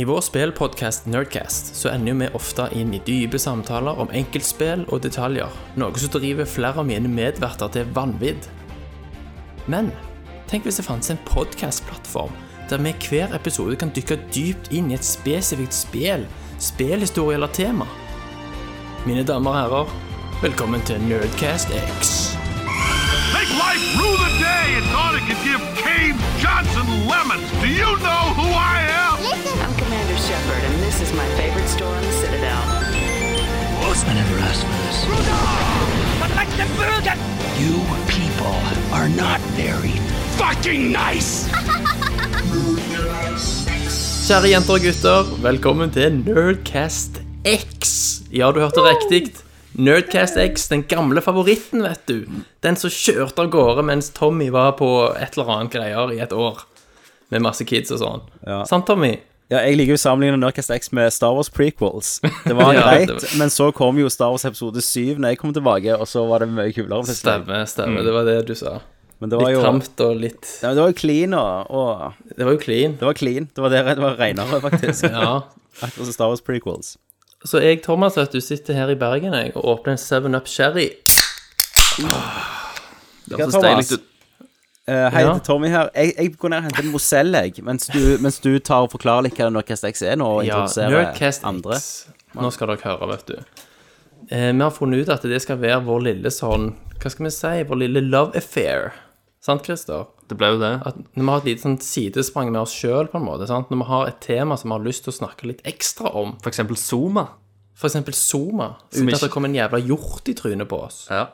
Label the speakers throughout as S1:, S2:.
S1: I vår spillpodkast Nerdcast så ender vi ofte inn i dype samtaler om enkeltspill og detaljer, noe som driver flere av mine medverter til vanvidd. Men tenk hvis det fantes en podkastplattform der vi hver episode kan dykke dypt inn i et spesifikt spill, spillhistorie eller tema. Mine damer og herrer, velkommen til Nerdcast X.
S2: Make life rue the day and thought it could give Cave Johnson lemons. Do you know who I am?
S3: Shepard, and this is my favorite store in the Citadel.
S4: I never asked for this. You people are not very fucking nice.
S1: Kjære jenter og gutter, velkommen til Nerdcast X. Ja, du hørte riktig. Nerdcast X, den gamle favoritten, vet du. Den som kjørte av gårde mens Tommy var på et eller annet greier i et år. Med masse kids og sånn.
S5: Ja.
S1: Sant, Tommy?
S5: Ja, jeg liker jo å sammenligne Nurcast X med Star Wars prequels. Det var
S1: Ja,
S5: greit,
S1: det var-
S5: men så kom jo Star Wars episode 7 når jeg kom tilbake, og så var det mye kulere. plutselig.
S1: Stemmer, Mm. Det var det du sa.
S5: Men det var
S1: Litt
S5: jo
S1: tramt og litt
S5: ja, men det var jo clean, og, og
S1: Det var jo clean.
S5: det var clean. Det var, det, det var renere, faktisk.
S1: Ja.
S5: Akkurat som Star Wars prequels.
S1: Så jeg, Thomas, vet du, sitter her i Bergen jeg, og åpner en 7-Up Sherry.
S5: Det
S6: er
S5: Thomas.
S6: deilig ut.
S5: Eh, hei
S1: Ja.
S5: til Tommy her. Jeg, jeg går ned og henter en Mozell, jeg, mens du, mens du tar og forklarer litt hva Nerdcast X er nå, og
S1: Ja,
S5: introduserer
S1: Nerdcast
S5: andre.
S1: X. Nå skal dere høre, vet du. Eh, vi har funnet ut at det skal være vår lille sånn Hva skal vi si? Vår lille love affair. Sant, Christer?
S6: Det ble jo det.
S1: At når vi har et lite sånn sidesprang med oss sjøl, på en måte. Sant? Når vi har et tema som vi har lyst til å snakke litt ekstra om,
S6: For eksempel Zoma.
S1: for eksempel Zoma, uten at det kommer en jævla hjort i trynet på oss.
S6: Ja.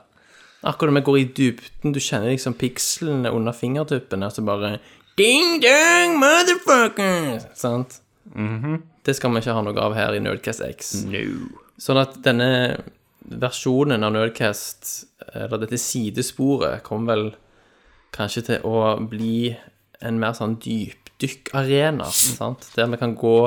S1: Akkurat når vi går i dybden, du kjenner liksom pikslene under fingertuppene, så bare Ding dong, motherfucker! Sant? Det skal vi ikke ha noe av her i Nerdcast X.
S6: No.
S1: Sånn at denne versjonen av Nerdcast, eller dette sidesporet, kommer vel kanskje til å bli en mer sånn dypdykkarena, sant? Der vi kan gå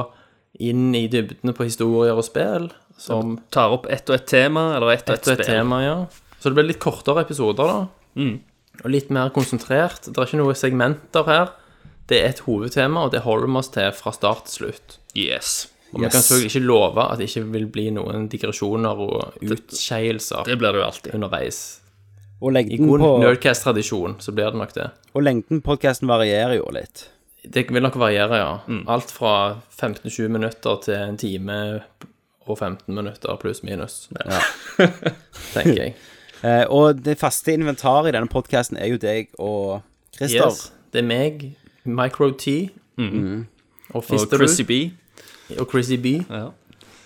S1: inn i dybdene på historier og spill, som
S6: Tar opp ett og ett tema, eller ett og ett
S1: et og et
S6: spill.
S1: tema, ja. Så det blir litt kortere episoder, da. Og litt mer konsentrert. Det er ikke noen segmenter her. Det er et hovedtema, og det holder vi oss til fra start til slutt.
S6: Yes.
S1: Og vi kan selvfølgelig ikke love at det ikke vil bli noen digresjoner og utskeielser
S6: Det blir det jo alltid.
S1: underveis.
S5: Og
S1: I
S5: lengden
S1: god
S5: på,
S1: Nerdcast-tradisjon så blir det nok det.
S5: og lengden på podkasten varierer jo litt.
S1: Det vil nok variere, ja. Alt fra 15-20 minutter til en time og 15 minutter pluss minus. Tenker jeg.
S5: Eh, og det faste inventaret i denne podcasten er jo deg og Christer.
S1: Yes, det er meg, Micro T, og
S6: Og
S1: Fisterud,
S6: Chrissy B.
S1: og Chrissy B.
S6: Ja.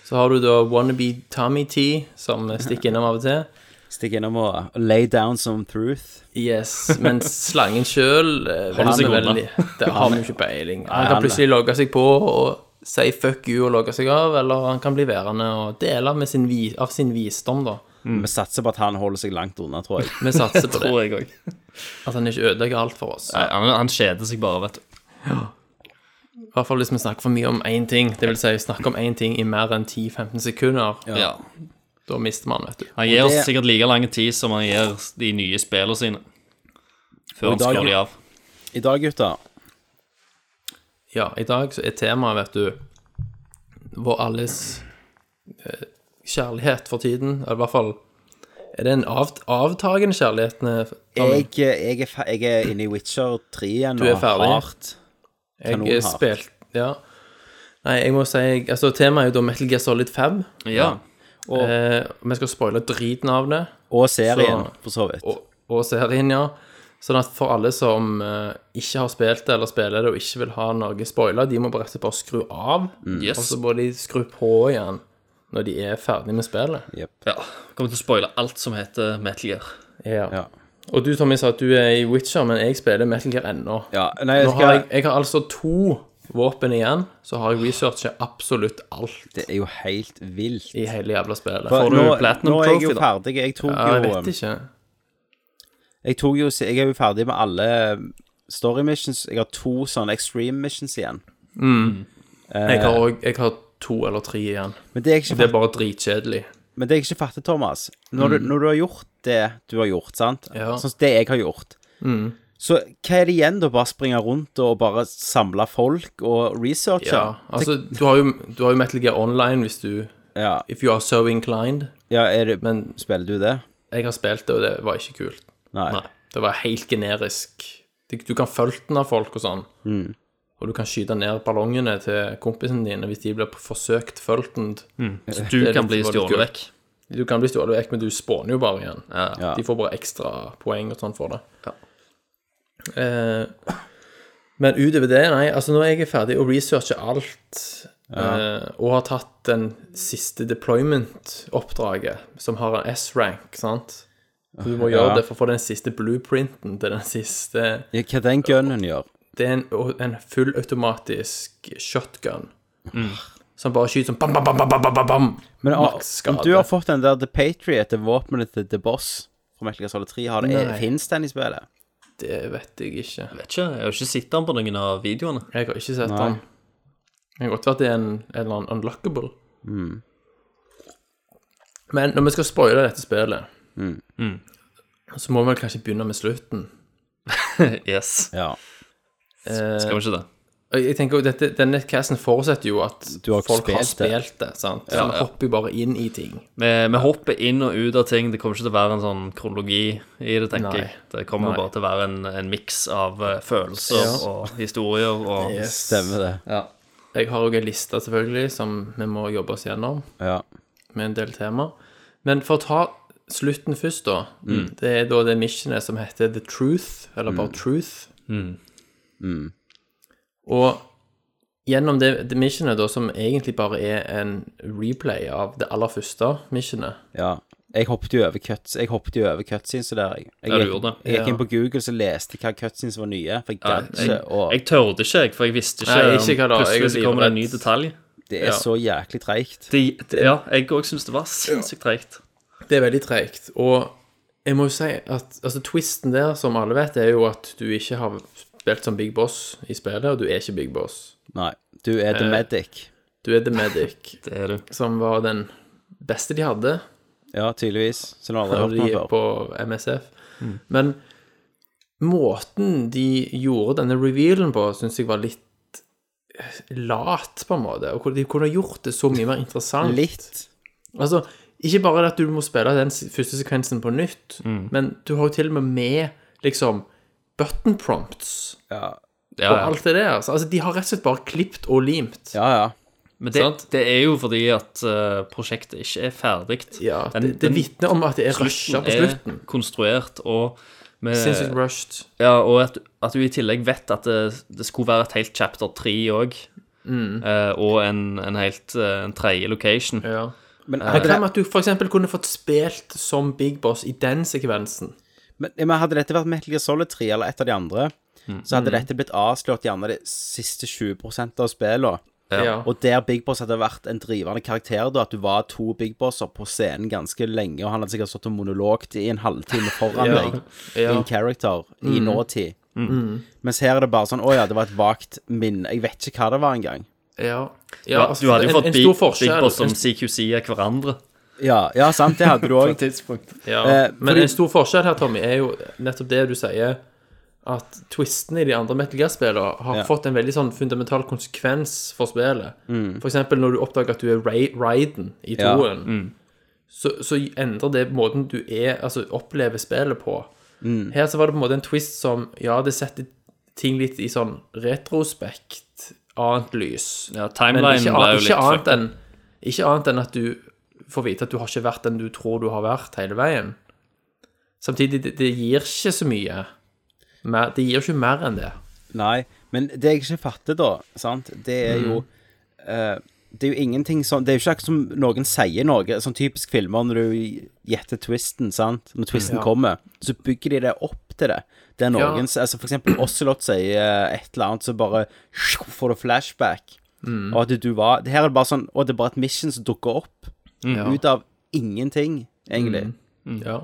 S1: Så har du da Wannabe Tommy T, som stikker innom av og til.
S5: Stikker innom og, og lay down some truth.
S1: Yes, men slangen sjøl
S6: Holder seg unna.
S1: Det har vi jo ikke peiling. Han
S5: han-
S1: kan plutselig logge seg på og si fuck you og logge seg av, eller han kan bli værende og dele med sin av sin visdom, da.
S5: Vi satser på at han holder seg langt unna, tror jeg.
S1: Vi satser på det.
S6: Tror jeg òg.
S1: At han ikke ødelegger alt for oss.
S6: Han, han kjeder seg bare, vet du.
S1: I hvert fall hvis vi snakker for mye om én ting. Det vil si snakke om én ting i mer enn 10-15 sekunder.
S6: Ja.
S1: Da mister man, vet du.
S6: Han gir oss
S5: det-
S6: sikkert like lang tid som han gir de nye spillene sine. Før han skrur de av.
S5: I dag, gutter,
S1: Ja, i dag så er temaet, vet du, vår alles eh, kjærlighet for tiden. Eller i hvert fall Er det en av, avtagende kjærlighet?
S5: jeg, jeg, er, jeg er inne i Witcher 3 igjen
S1: Du er
S5: og
S1: ferdig?
S5: hardt.
S1: Jeg
S5: kanonhardt.
S1: er spilt Ja. Nei, jeg må si Altså, temaet er jo da Metal Gear Solid 5.
S6: Ja.
S5: Og,
S1: Eh, vi skal spoile driten av det.
S5: og serien,
S1: Så-
S5: for så vidt.
S1: og, og serien, ja. Sånn at for alle som eh, ikke har spilt det eller spiller det og ikke vil ha noe spoila, de må bare rett og slett bare skru av, og
S6: Yes.
S1: så må de skru på igjen når de er ferdig med spillet.
S6: ja. Kommer til å spoile alt som heter Metal Gear.
S1: Ja.
S5: Ja.
S1: Og du, Tommy, sa at du er i Witcher, men jeg spiller Metal Gear ennå.
S5: Ja, nei, jeg
S1: Nå har jeg, jeg har altså to våpen igjen, så har jeg researchet absolutt alt
S5: Det er jo helt vilt.
S1: i hele jævla spillet.
S5: For
S6: Får du
S5: nå,
S6: Platinum
S5: nå er jeg jo ferdig. Jeg tok
S1: ja, jeg
S5: jo
S1: vet ikke.
S5: Jeg tok jo Jeg er jo ferdig med alle story missions. Jeg har to sånne extreme missions igjen.
S1: Jeg har, også, jeg har to eller tre igjen.
S5: Men det er ikke
S1: Det er bare dritkjedelig.
S5: Men det jeg ikke fatter, Thomas Når, du, når du har gjort det du har gjort, sant?
S1: Ja.
S5: Sånn som det jeg har gjort, Så hva er det igjen, da? Bare springe rundt og bare samle folk og researche?
S1: Ja, altså, du har, jo, du har jo Metal Gear Online hvis du
S5: ja,
S1: If you are so inclined.
S5: ja det,
S1: Men
S5: spiller du det?
S1: jeg har spilt det, og det var ikke kult.
S5: Nei.
S6: Nei.
S1: Det var helt generisk. Du du kan følge av folk og sånn.
S5: Mm.
S1: Og du kan skyte ned ballongene til kompisene dine hvis de blir forsøkt fulgt.
S6: Så du kan bli stjålet vekk.
S1: Du kan bli stjålet vekk, men du spåner jo bare igjen.
S6: Ja.
S5: Ja.
S1: De får bare ekstra poeng og sånn for det.
S6: Ja.
S1: Eh, men utover det, nei. Altså, når jeg er ferdig å researche alt, eh, og har tatt den siste deployment-oppdraget, som har en S-rank, sant Så Du må gjøre
S5: Ja.
S1: det for å få den siste blueprinten til den siste
S5: Ja, Hva den gunnen gjør?
S1: Det er en, en fullautomatisk shotgun. Som bare skyter sånn bam, bam, bam, bam, bam, bam, bam.
S5: Men ah, om du har fått den der The Patriot, det våpenet til The Boss fra Metal Gear Solid 3, har det,
S1: Nei.
S5: finnes den i spillet?
S1: Det vet jeg ikke.
S6: Jeg vet ikke, jeg har ikke sett den på noen av videoene.
S1: Jeg har ikke sett
S5: Nei.
S1: den. Det kan godt være at det er en, en eller annen unlockable.
S5: Mm.
S1: Men når vi skal spoile dette spillet,
S5: Mm.
S1: så må vi vel kanskje begynne med slutten.
S6: yes.
S5: Ja.
S1: Eh,
S6: Skal vi ikke det?
S1: jeg tenker jo dette, Denne casten forutsetter jo at
S5: Du har
S1: folk har
S5: spilt det.
S1: spilt det. sant? Så
S6: Ja,
S1: vi
S6: ja.
S1: hopper jo bare inn i ting.
S6: Vi, vi hopper inn og ut av ting. Det kommer ikke til å være en sånn kronologi i det, tenker
S1: Nei.
S6: jeg. Det kommer
S1: Nei.
S6: bare til å være en, en miks av eh, følelser
S1: Ja.
S6: og historier og
S5: Stemmer det.
S6: Ja.
S1: Jeg har òg en liste, selvfølgelig, som vi må jobbe oss gjennom.
S5: Ja.
S1: med en del tema. Men for å ta slutten først, da.
S5: Mm.
S1: Det er da det missionet som heter The Truth, eller bare Truth.
S5: Mm.
S1: Og gjennom det, det missionet, da, som egentlig bare er en replay av det aller første missionet
S5: ja. Jeg hoppet jo over cuts Jeg hoppet jo over cutscenes der, jeg. Jeg
S6: Ja, du gjorde det.
S5: jeg gikk
S1: Ja.
S5: inn på Google så leste jeg hva cutscenes var nye, for jeg
S6: Ja,
S5: gadd ikke å
S6: jeg tørde ikke, jeg, for jeg visste ikke,
S1: Nei, ikke hva da,
S6: Plutselig så kommer det en ny detalj.
S5: Det er
S1: ja.
S5: så jæklig treigt.
S6: Ja, jeg òg syns det var sinnssykt treigt.
S1: Det er veldig treigt. Og jeg må jo si at altså, twisten der, som alle vet, er jo at du ikke har spilt som Big Boss i spillet, og du er ikke Big Boss.
S5: Nei. Du er
S1: Eh,
S5: the medic.
S1: Du er The Medic,
S6: Det er du.
S1: som var den beste de hadde.
S5: Ja, tydeligvis. Så du har aldri hørt før.
S1: på MSF. Men måten de gjorde denne revealen på, syns jeg var litt eh, lat, på en måte. Og de kunne ha gjort det så mye mer interessant.
S5: Litt.
S1: Altså, ikke bare at du må spille den første sekvensen på nytt, men du har jo til og med med liksom button prompts
S5: Ja,
S6: Ja,
S1: og alt det der. Altså. altså, de har rett og slett bare klipt og limt.
S5: ja. ja.
S6: Men det, det er jo fordi at uh, prosjektet ikke er ferdig.
S1: Ja,
S6: Den-
S1: det, det vitner om at det er rusha på slutten.
S6: er konstruert, og med,
S1: Sinnssykt rushed.
S6: Ja, og at, at du i tillegg vet at det, det skulle være et helt chapter 3 òg. og en, en helt uh, en tredje location.
S1: Ja.
S5: Men, det,
S1: med at du eksempel kunne fått spilt som Big Boss i den sekvensen?
S5: Men, men hadde dette vært Metal Gear Solid 3 eller et av de andre, så hadde dette blitt avslørt gjerne de siste 20 av spillene.
S1: Ja.
S5: Og der Big Boss hadde vært en drivende karakter, da, at du var to Big Bosser på scenen ganske lenge, og han hadde sikkert stått og monologt i en halvtime foran
S1: Ja.
S5: deg,
S1: Ja.
S5: in character, i nåtid. Mens her er det bare sånn Å ja, det var et vagt minne. Jeg vet ikke hva det var engang.
S1: Ja.
S6: Ja,
S1: altså,
S6: du hadde jo fått
S1: en
S6: Big, Big. Boss som CQC-er hverandre.
S5: Ja, ja, sant, det hadde du òg.
S1: Ja,
S5: Eh,
S1: men en stor forskjell her, Tommy, er jo nettopp det du sier, at twistene i de andre Metal Gear-spillene har
S5: Ja.
S1: fått en veldig sånn fundamental konsekvens for spillet.
S5: Mm.
S1: For eksempel når du oppdager at du er Ra- Raiden i
S5: Ja.
S1: toen, så, så endrer det måten du er, altså opplever spillet på.
S5: Mm.
S1: Her så var det på en måte en twist som, ja, det setter ting litt i sånn retrospekt, annet lys.
S6: Ja,
S1: Men
S6: timeline
S1: ikke,
S6: ble jo litt
S1: ikke annet enn at du får vite at du har ikke vært den du tror du har vært hele veien. Samtidig, det, det gir ikke så mye. Mer, det gir ikke mer enn det.
S5: Nei, men det jeg ikke fatter, da, sant, det er jo eh, Det er jo ingenting sånn Det er jo ikke akkurat som noen sier noe, sånn typisk filmer når du gjetter twisten, sant. Når twisten
S1: Ja.
S5: kommer, så bygger de det opp til det. Det er noen
S1: Ja.
S5: Altså for eksempel Ocelot sier eh, et eller annet, så bare får du flashback.
S1: Mm.
S5: Og at du var Her er det bare sånn Og det er bare et mission som dukker opp
S1: Ja.
S5: ut av ingenting, egentlig.
S1: Ja.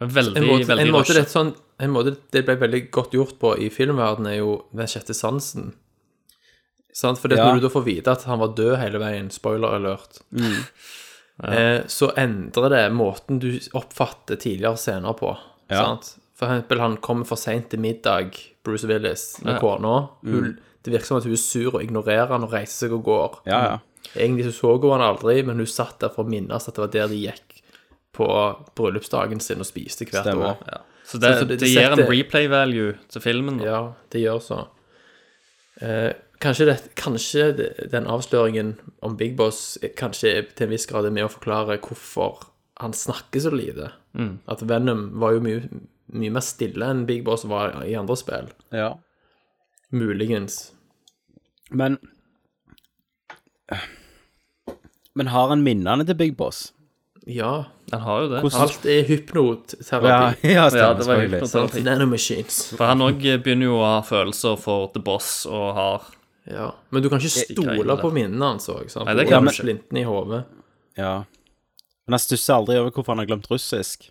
S6: Men veldig,
S1: En måte,
S6: veldig
S1: en, måte det, sånn, en måte det ble veldig godt gjort på i filmverdenen, er jo den sjette sansen. Sant? For det
S5: Ja.
S1: når du da får vite at han var død hele veien, spoiler alert,
S5: Mm.
S1: eh, så endrer det måten du oppfatter tidligere scener på.
S5: Ja.
S1: Sant? For eksempel, han kommer for seint til middag, Bruce Willis, med
S6: Ja.
S1: kona. Mm. det virker som at hun er sur og ignorerer han og reiser seg og går.
S5: Ja, ja.
S1: Egentlig så så hun han aldri, men hun satt der for å minnes at det var der de gikk på bryllupsdagen sin og spiste hvert
S5: Stemmer.
S1: år.
S6: Ja. Så det,
S1: Så- så det-
S6: det,
S1: det
S6: gir en replay value til filmen. Da.
S1: Ja, det gjør så. Eh, kanskje, det, kanskje den avsløringen om Big Boss kanskje til en viss grad er med å forklare hvorfor han snakker så lite. At Venom var jo mye, mye mer stille enn Big Boss var i andre spill.
S5: ja.
S1: Muligens.
S5: Men Men har han minnene til Big Boss?
S1: Ja.
S6: Han har jo det.
S5: Hvordan-
S1: Alt er hypnoterapi.
S5: ja,
S6: Ja,
S5: stemmer,
S6: det var
S5: selvfølgelig.
S6: Hypnoterapi.
S1: Nanomachines.
S6: For han òg begynner jo å ha følelser for The Boss og har
S1: Ja. Men du kan ikke stole på minnene hans òg.
S6: Nei, det kan du ikke.
S1: Splintene i hodet.
S5: Ja. Men han stusser aldri over hvorfor han har glemt russisk.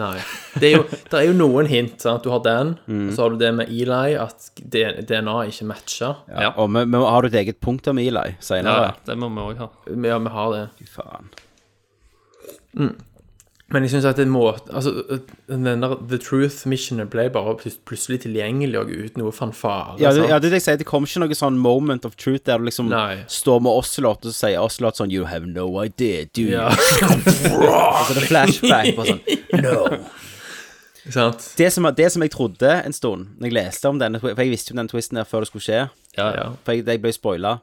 S1: Nei. Det er jo, det er jo noen hint. sant? Du har den,
S5: Mm.
S1: og så har du det med Eli, at DNA ikke matcher.
S5: Ja.
S6: Ja.
S5: Og vi, vi har du et eget punkt om Eli
S6: Ja,
S5: senere?
S6: det må vi òg ha.
S1: Ja, vi har det.
S5: Fy faen.
S1: Men jeg syns at det må Altså, den der The Truth Missionen ble bare plutselig tilgjengelig og uten noe fanfare.
S5: Ja, det, ja, det jeg sier. Det kom ikke noe sånn moment of truth der du liksom
S1: Nei.
S5: står med Oslot og sier Oslot sånn You have no idea, do you?
S1: Ja.
S5: Og det er flashback på sånn No.
S1: sant?
S5: Det som, det som jeg trodde en stund, når jeg leste om denne For jeg visste jo den twisten her før det skulle skje.
S6: Ja, ja.
S5: For jeg, jeg ble spoila.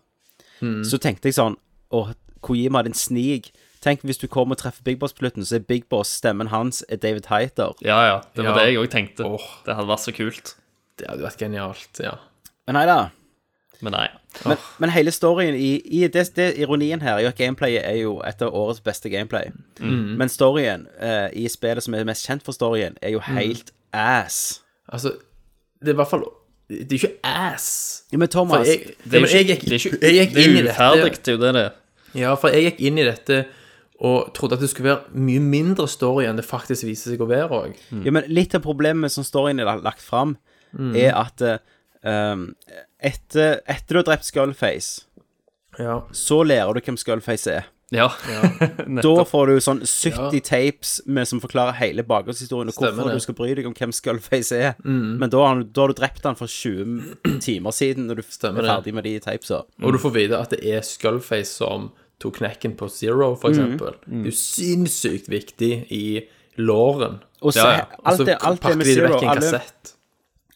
S5: Så tenkte jeg sånn Å, Kojima, din snig. Tenk hvis du kommer og treffer Big Boss på slutten, så er Big Boss stemmen hans er David Heiter.
S6: ja, ja. Det var
S1: Ja.
S6: det jeg òg tenkte.
S1: Åh.
S6: Det hadde vært så kult.
S1: Det hadde vært genialt. Ja.
S5: Men nei da.
S6: Men nei.
S5: Men, men hele storyen i, i det, det Ironien her er jo at gameplayet er jo et av årets beste gameplay. Men storyen eh, i spillet som er mest kjent for storyen, er jo helt ass.
S1: Altså, det er i hvert fall Det er ikke ass.
S5: Ja, men
S1: For
S5: Thomas
S1: jeg,
S6: Det er
S1: men
S6: jo
S1: jeg
S6: ikke,
S1: gikk,
S6: det er ikke
S1: jeg gikk
S6: det
S1: inn
S6: er
S1: i
S6: uferdig, det er jo det det er.
S1: Ja, for jeg gikk inn i dette og trodde at det skulle være mye mindre story enn det faktisk viser seg å være òg.
S5: Ja, men litt av problemet som storyen er lagt fram, er at um, etter, etter du har drept Skullface,
S1: Ja.
S5: så lærer du hvem Skullface er.
S6: Ja.
S5: Da får du sånn 70 tapes med, som forklarer hele bakgrunnshistorien og
S1: Stemmer
S5: hvorfor
S1: det.
S5: du skal bry deg om hvem Skullface er. Men da har, du- da har du drept han for 20 timer siden, når du
S1: Stemmer
S5: er
S1: det.
S5: ferdig med de tapesa.
S1: Og du får vite at det er Skullface som tok knekken på Zero, for eksempel. Det er jo sinnssykt viktig i låren.
S5: Og så,
S6: Ja, ja.
S5: Alt, det, alt det
S1: pakker
S5: med
S1: de vekk en
S5: alle,
S1: kassett.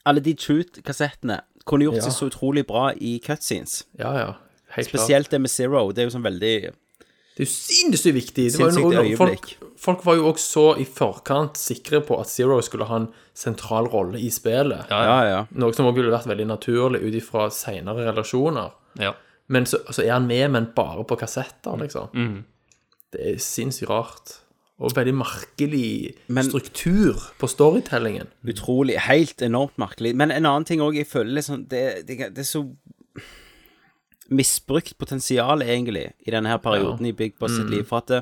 S5: alle de Truth-kassettene kunne gjort
S1: Ja.
S5: seg så utrolig bra i cutscenes.
S1: Ja, ja. Helt klart.
S5: Spesielt det med Zero. Det er jo sånn veldig
S1: Det er jo sinnssykt viktig. Det var jo noe, folk, folk var jo også i forkant sikre på at Zero skulle ha en sentral rolle i spillet.
S5: Ja, ja.
S1: Noe som også ville vært veldig naturlig ut ifra senere relasjoner.
S6: ja.
S1: Men så, så er han med, men bare på kassetter, liksom.
S5: Mm.
S1: Det er sinnssykt rart. Og veldig merkelig
S5: Men-
S1: struktur på storytellingen.
S5: Utrolig. Helt enormt merkelig. Men en annen ting òg, jeg føler liksom det, det, det er så misbrukt potensial, egentlig, i denne her perioden i Big Boss
S1: Mm.
S5: sitt liv. For at det,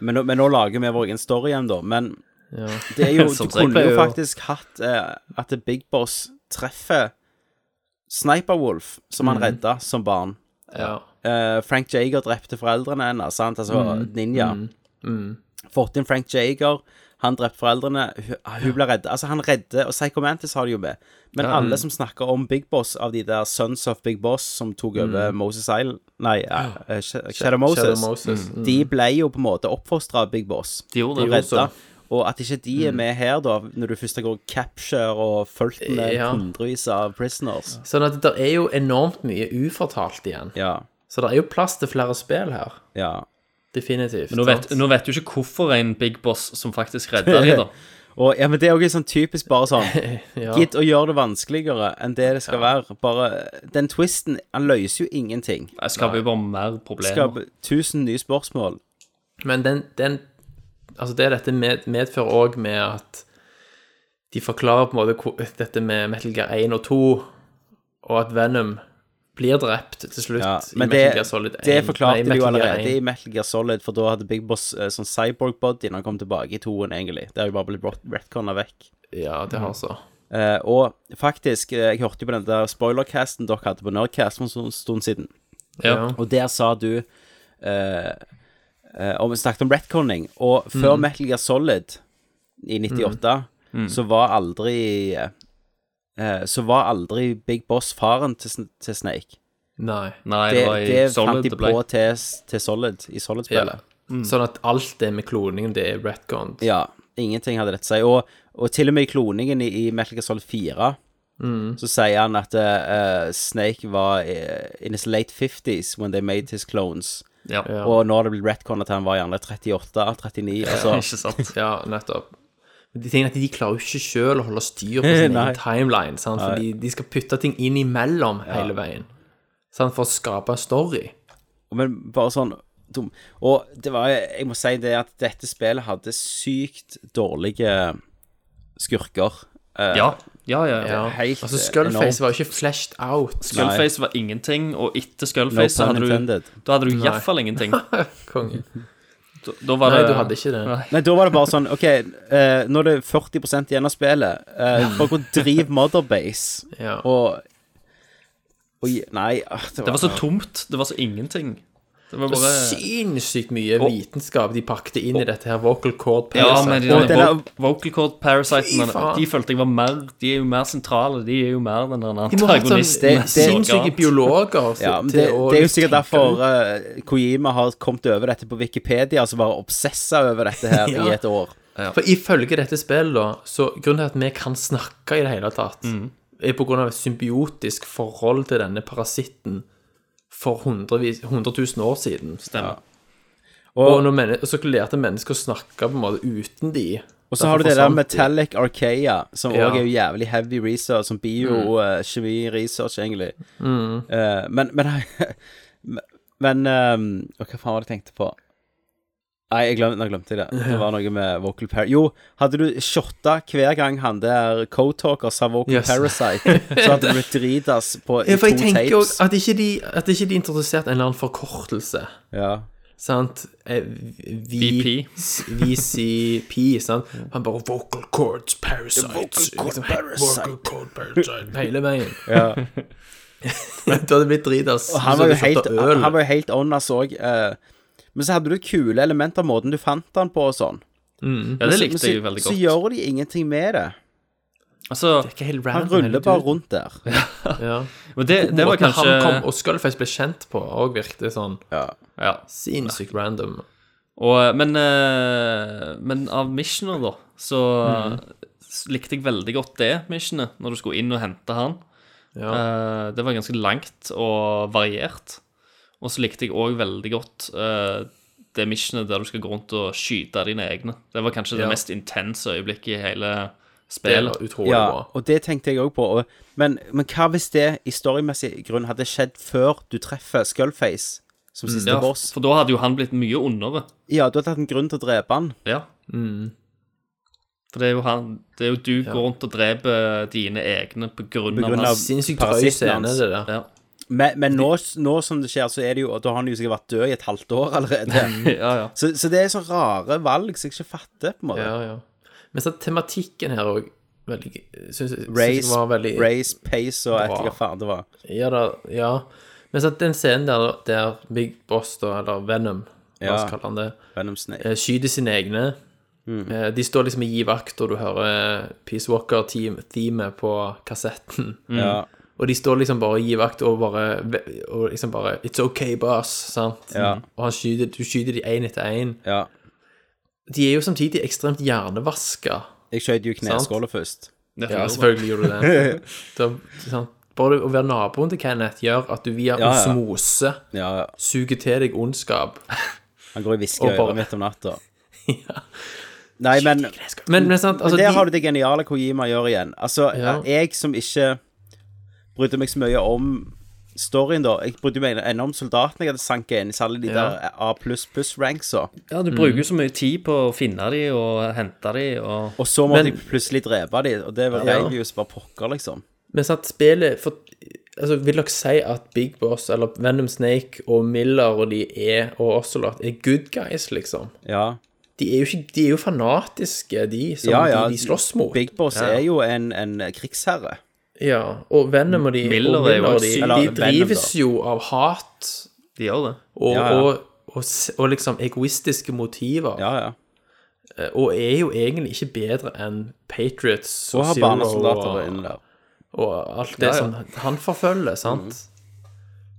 S5: men, nå- men nå lager vi vår egen story igjen, da. Men
S1: Ja.
S5: det er jo
S6: Som
S5: Du
S6: jeg
S5: kunne
S6: pleier
S5: jo
S6: å-
S5: faktisk hatt eh, at Big Boss treffer Sniper Wolf, som han redda som barn.
S1: ja.
S5: Uh, Frank Jager drepte foreldrene hennes, sant? Altså
S1: Mm.
S5: ninja. Fått inn Frank Jager, han drepte foreldrene, hun, hun ble redda. Altså, han redder, og Psycho Mantis har det jo med. Men alle som snakker om Big Boss, av de der Sons of Big Boss som tok over Moses Island Nei, uh, Sh- Shadow Moses.
S1: Shadow Moses. Mm.
S5: De ble jo på en måte oppfostra av Big Boss.
S6: De gjorde
S5: De
S6: det.
S5: redda. Og at ikke de er med her, da, når du først går capture og fulgt med
S1: Ja.
S5: hundrevis av prisoners.
S1: Sånn at det er jo enormt mye ufortalt igjen.
S5: Ja.
S1: Så det er jo plass til flere spill her.
S5: Ja.
S1: Definitivt.
S6: Men nå vet, nå vet du ikke hvorfor en Big Boss som faktisk redder de da.
S5: Og, ja, men det er jo sånn typisk bare sånn
S1: Ja.
S5: Gidd å gjøre det vanskeligere enn det det skal være. Bare Den twisten, han løser jo ingenting.
S6: Det skaper jo bare mer problemer.
S5: Skaper tusen nye spørsmål.
S1: Men den, den Altså, det dette med, medfører òg med at de forklarer på en måte dette med Metal Gear 1 og 2, og at Venom blir drept til slutt
S5: Ja,
S1: i Metal
S5: det,
S1: Gear Solid 1.
S5: det forklarte
S1: Nei,
S5: de jo allerede
S1: 1.
S5: i Metal Gear Solid, for da hadde Big Boss eh, sånn cyborg-body når han kom tilbake i toen, egentlig. Det har jo bare blitt retconna vekk.
S1: Ja, det har så.
S5: Uh, og faktisk, eh, jeg hørte jo på den der spoilercasten dere hadde på Nerdcast for en sånn stund siden.
S6: Ja.
S5: Og der sa du eh, eh, om Vi snakket om retconning, og før Metal Gear Solid i 98, så var aldri eh, Så var aldri Big Boss faren til, til Snake.
S1: Nei.
S6: Nei,
S5: Det,
S6: det var i
S5: det
S6: Solid
S5: fant de på til, til Solid, i Solid-spillet.
S1: Sånn at alt det med kloningen, det er retconned.
S5: Ja. Ingenting hadde dette å si. Og, og til og med i kloningen i, i Metal Gear Solid 4 så sier han at uh, Snake var uh, in his late 50s when they made his clones.
S6: Ja.
S5: Og nå har det blitt retcon at han var gjerne 38-39. Altså,
S6: Ikke sant?
S1: Ja, nettopp. Men De tingene at de klarer jo ikke sjøl å holde styr på sin egen timeline. Sant? Fordi de skal putte ting inn imellom hele veien. Sant? For å skape en story.
S5: Men bare sånn dum. Og det var Jeg må si det at dette spillet hadde sykt dårlige skurker. Eh,
S6: Ja, ja, ja. ja.
S5: Helt,
S1: altså, Skullface
S5: enormt.
S1: var jo ikke fleshed out.
S6: Skullface var ingenting, og etter Skullface så
S5: pun
S6: hadde du. Da hadde du iallfall ingenting.
S1: Konge.
S6: Da, da var
S1: Nei,
S6: det
S1: du hadde ikke det.
S6: Nei.
S5: Nei, da var det bare sånn OK, eh, nå er det 40 igjen av spillet. Eh, bare gå og driv Motherbase.
S1: Ja.
S5: Og, og gi- Nei, ah, det var,
S6: Det var så tomt. Det var så ingenting. Det var bare
S1: Sinnssykt mye vitenskap de pakket inn i dette her vocal cord
S6: Ja,
S1: parasite.
S6: men de
S5: Og denne,
S6: vo vocal cord parasitene. De følte jeg var mer De er jo mer sentrale. De er jo mer den der
S1: de sånn
S6: antagonisten.
S5: Det-
S1: sinnssyke biologer
S5: ja,
S1: til
S5: det,
S1: å
S5: det er jo sikkert derfor uh, Kojima har kommet over dette på Wikipedia, altså bare obsessa over dette her
S1: Ja.
S5: i et år.
S1: For ifølge dette spillet, da, så grunnen til at vi kan snakke i det hele tatt,
S5: Mm.
S1: er på grunn av et symbiotisk forhold til denne parasitten for hundrevis, 100 000 år siden.
S6: Stemmer.
S1: Og, når men, og så lærte mennesker å snakke på en måte uten de.
S5: Og så har du det der. Metallic Archaea, som òg
S1: Ja.
S5: er jo jævlig heavy research, som bio-kjemi-research, egentlig. Eh, men Men, men ehm, og Hva faen var det jeg tenkte på? Nei, jeg glemte, jeg glemte det. Det var noe med vocal Parasite. Jo, hadde du shotta hver gang han der co-talker sa vocal
S1: Yes.
S5: parasite, så hadde du blitt dritas på i
S1: Ja, for
S5: to
S1: jeg tenker jo
S5: tapes.
S1: at ikke de At ikke de introduserte en eller annen forkortelse.
S5: Ja.
S1: Sant? Eh,
S6: VP.
S1: VCP, sant? Han bare Vocal cords parasite. Liksom, parasite. Vocal cord parasite. Hele veien.
S5: ja.
S1: Du hadde blitt dritas.
S5: Og han var jo helt, han var jo helt on, us òg. Men så hadde du kule elementer av måten du fant han på og sånn.
S6: Ja, det likte
S5: så,
S6: jeg veldig
S5: Så
S6: godt.
S5: gjør de ingenting med det.
S6: Altså,
S1: Ikke helt
S5: Han
S1: random Han
S5: ruller bare rundt der.
S1: Ja.
S6: men det, det var
S1: kanskje han kom, og Skullface ble kjent på, òg virket sånn
S5: Ja.
S6: Ja.
S1: sinnssykt random.
S6: Og, men, eh, men av missioner, da, så
S1: Mm.
S6: likte jeg veldig godt det missionet, når du skulle inn og hente han.
S1: Ja.
S6: Eh, det var ganske langt og variert. Og så likte jeg òg veldig godt uh, det missionet der du skal gå rundt og skyte dine egne. Det var kanskje
S1: Ja.
S6: det mest intense øyeblikket i hele
S1: Det
S6: spillet.
S1: utrolig
S5: ja,
S1: bra.
S5: og det tenkte jeg òg på. Og, men, men hva hvis det i storymessig grunn hadde skjedd før du treffer Skullface som siste
S6: Ja,
S5: boss?
S6: for da hadde jo han blitt mye ondere.
S5: Ja, du hadde hatt en grunn til å drepe han.
S6: Ja.
S1: Mm.
S6: For det er jo han Det er jo du går rundt og dreper dine egne på grunn,
S5: På grunn
S6: av
S5: av-
S1: Sinnssykt drøy scene, det der.
S6: ja.
S5: Men, men nå, nå som det skjer, så er det jo Da har han jo sikkert vært død i et halvt år allerede.
S6: ja, ja.
S5: Så, så det er så rare valg som jeg ikke fatter, på en måte.
S1: Ja, ja. Men så tematikken her òg
S5: Race,
S1: var veldig
S5: race, pace og et hva faen det var.
S1: Ja da, ja. Men så den scenen der, der Big Boss, da, eller Venom, hva
S5: Ja.
S1: kaller han det,
S5: Venom Snake.
S1: eh, skyter sine egne Mm. De står liksom i gi vakt, og du hører Peace Walker-teamet på kassetten.
S5: Ja.
S1: Og de står liksom bare og gir vakt og bare Og liksom bare It's okay, boss. Sant?
S5: Ja.
S1: Og han skyder, du skyter de én etter én.
S5: ja.
S1: De er jo samtidig ekstremt hjernevaska.
S5: Jeg skjøt jo kneskåla først.
S1: Ja, selvfølgelig gjorde du det. da, sant? Bare å være naboen til Kenneth gjør at du via
S5: Ja, ja.
S1: osmose
S5: Ja, ja.
S1: suger til deg ondskap.
S5: Han går i
S1: Og
S5: hviskeøret
S1: bare-
S5: midt om natta. Nei, men
S1: Men, men sant, altså
S5: Men der
S1: de,
S5: har du det geniale Kojima gjør igjen. Altså,
S1: Ja.
S5: jeg som ikke brydde meg så mye om storyen, da Jeg brydde meg ennå om soldatene jeg hadde sanket inn i alle de
S1: Ja.
S5: der A++-ranksa.
S6: ja, du bruker jo så mye tid på å finne de og hente de og
S5: Og så måtte
S1: Men-
S5: jeg plutselig drepe de, og det var
S1: Ja.
S5: reiv jo bare pokker, liksom.
S1: Men sant, spillet for, altså, Vil dere si at Big Boss eller Venom Snake og Miller og de er, og Ocelot er good guys, liksom?
S5: Ja.
S1: De er jo, ikke, de er jo fanatiske, de som
S5: ja, ja.
S1: de, de slåss mot.
S5: Big Boss er jo en, en krigsherre.
S1: Ja, og Venom og de,
S6: Miller
S1: og
S6: er jo
S1: Miller og de,
S6: syk.
S5: Eller
S1: de drives
S5: Venom,
S1: jo av hat
S6: De gjør det.
S1: og,
S5: Ja, ja.
S1: Og, og, s- og liksom egoistiske motiver.
S5: Ja, ja.
S1: eh, og er jo egentlig ikke bedre enn Patriots
S5: Og
S1: og
S5: har barnesoldater
S1: og,
S5: der.
S1: og alt det
S6: Ja, ja.
S1: som han forfølger, sant?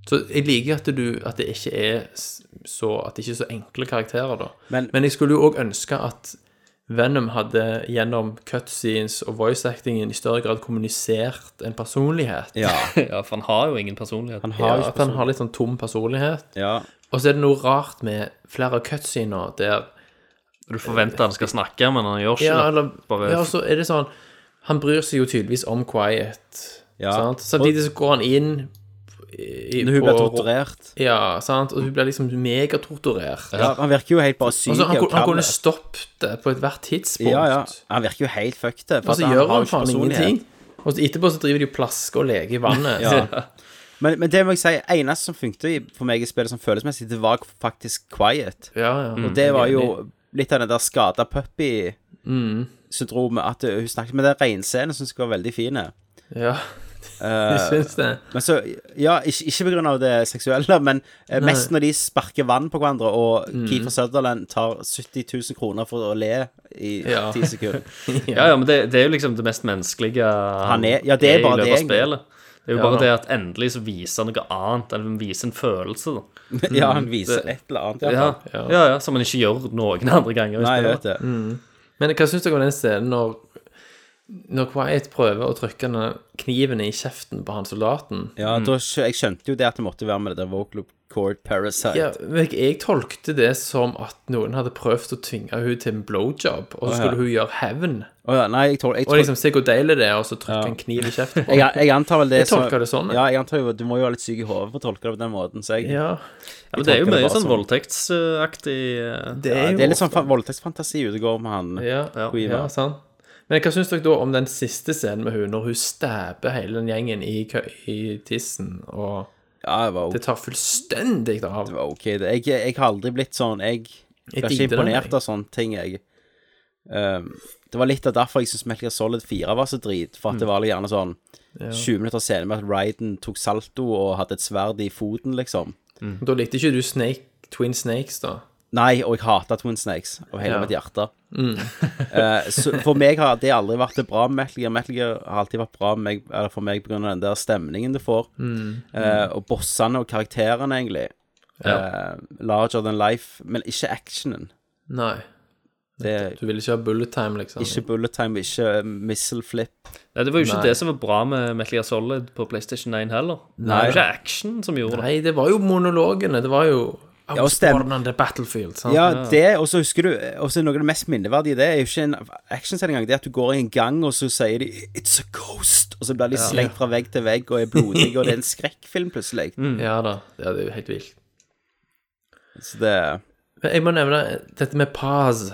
S1: Så jeg liker at, du, at det ikke er s- så At det ikke er så enkle karakterer, da.
S5: Men-
S1: Men jeg skulle jo òg ønske at Venom hadde gjennom cutscenes og voice-actingen i større grad kommunisert en personlighet.
S5: Ja,
S6: Ja, for han har jo ingen personlighet.
S5: han har
S1: Ja, at han har litt sånn tom personlighet.
S5: Ja,
S1: Og så er det noe rart med flere av cutscener der
S6: Du forventer han skal snakke, men han gjør ikke
S1: Ja,
S6: det.
S1: eller
S6: Bare-
S1: Ja, så er det sånn Han bryr seg jo tydeligvis om Quiet.
S5: Ja.
S1: Sant? Samtidig så går han inn i,
S5: når hun
S1: på-
S5: blir torturert.
S1: Ja, sant? Og hun blir liksom megatorturert.
S5: Ja, han virker jo helt bare syk.
S1: Altså, han, han kunne stoppet det på ethvert tidspunkt.
S5: Ja, ja. Han virker jo helt fucked.
S1: Og så gjør han faen ingenting. Og så etterpå så driver de og plasker og leker i vannet.
S5: Ja. Men, men det må jeg si, eneste som funket for meg i spillet som følelsesmessig, det var faktisk Quiet.
S1: ja, ja.
S5: Og det var jo litt av den der skada puppy-syndromet. At hun snakket med den reinscenen som skulle var veldig fin.
S1: Ja, jeg syns det.
S5: Men så, ja, ikke, ikke av det seksuelle, men uh, mest når de sparker vann på hverandre, og
S1: Mm.
S5: Keefer Sutherland tar 70 000 kroner for å le i
S1: Ja.
S5: ti sekunder.
S6: Ja, ja, men det, det er jo liksom det mest menneskelige han,
S5: er- ja, det er bare
S6: i løpet
S5: det,
S6: av spillet. Det er jo
S1: Ja.
S6: bare det at endelig så viser han noe annet, eller han viser en følelse, da.
S5: ja, han viser et eller annet.
S6: Ja, ja, ja, som han ikke gjør noen andre ganger.
S5: Nei, jeg vet det.
S1: Men hva syns dere om den scenen når Når Quiet prøver å trykke denne kniven i kjeften på han soldaten?
S5: Ja, da, jeg skjønte jo det at det måtte være med det der vocal cord parasite.
S1: Ja, men jeg, tolkte det som at noen hadde prøvd å tvinge henne til en blowjob, og så
S5: ja.
S1: skulle hun gjøre hevn.
S5: Oh, ja, nei, jeg tol, jeg,
S1: Og liksom se hvor deilig det er, og så trykke en kniv i kjeften på
S5: jeg, jeg antar vel det
S1: Jeg tolker det sånn.
S5: Ja, jeg antar jo Du må jo ha litt syk i hodet for å tolke det på den måten, så jeg
S1: Ja,
S6: Ja, men det er jo mye sånn
S5: sånn.
S6: voldtektsaktig eh,
S1: det er
S5: ja,
S1: jo
S5: Det er litt sånn voldtektsfantasi ute går med han.
S1: Ja,
S6: Ja.
S1: ja, sant. Men hva syns dere da om den siste scenen med hun, når hun stæper hele den gjengen i, i tissen, og
S5: Ja, det var,
S1: det tar fullstendig av?
S5: det var ok. Jeg, jeg har aldri blitt sånn Jeg blir ikke imponert av sånne ting, jeg. Um, det var litt av derfor jeg syns Metal Gear Solid 4 var så drit. For at
S1: Mm.
S5: det var litt gjerne sånn 20 minutter senere med at Ryden tok salto og hadde et sverd i foten, liksom.
S1: Da likte ikke du Snake, Twin Snakes, da?
S5: Nei, og jeg hater Twin Snakes av hele
S1: Ja.
S5: mitt hjerte. Eh, så for meg har det aldri vært det bra med Metal Gear. Metal Gear har alltid vært bra med meg, eller for meg pga. den der stemningen du får. Eh, og bossene og karakterene, egentlig. Eh, larger than life, men ikke actionen.
S1: Nei.
S5: Det
S1: Du ville ikke ha bullet time, liksom?
S5: Ikke bullet time, ikke missile flip.
S6: Nei, det var jo ikke
S1: Nei.
S6: det som var bra med Metal Gear Solid på PlayStation 9 heller.
S5: Nei.
S6: Det var ikke action som gjorde det.
S1: Nei, det var jo monologene. Det var jo
S5: Ja,
S1: the battlefield. Sant?
S5: Ja, det, og så husker du også noe av det mest minneverdige, det er jo ikke en actionscene engang. Det er at du går i en gang, og så sier de 'It's a ghost', og så blir de slengt fra vegg til vegg og er blodige, og det er en skrekkfilm plutselig.
S1: ja da. Ja, det er jo helt vilt.
S5: Så det
S1: Men jeg må nevne dette med Paz.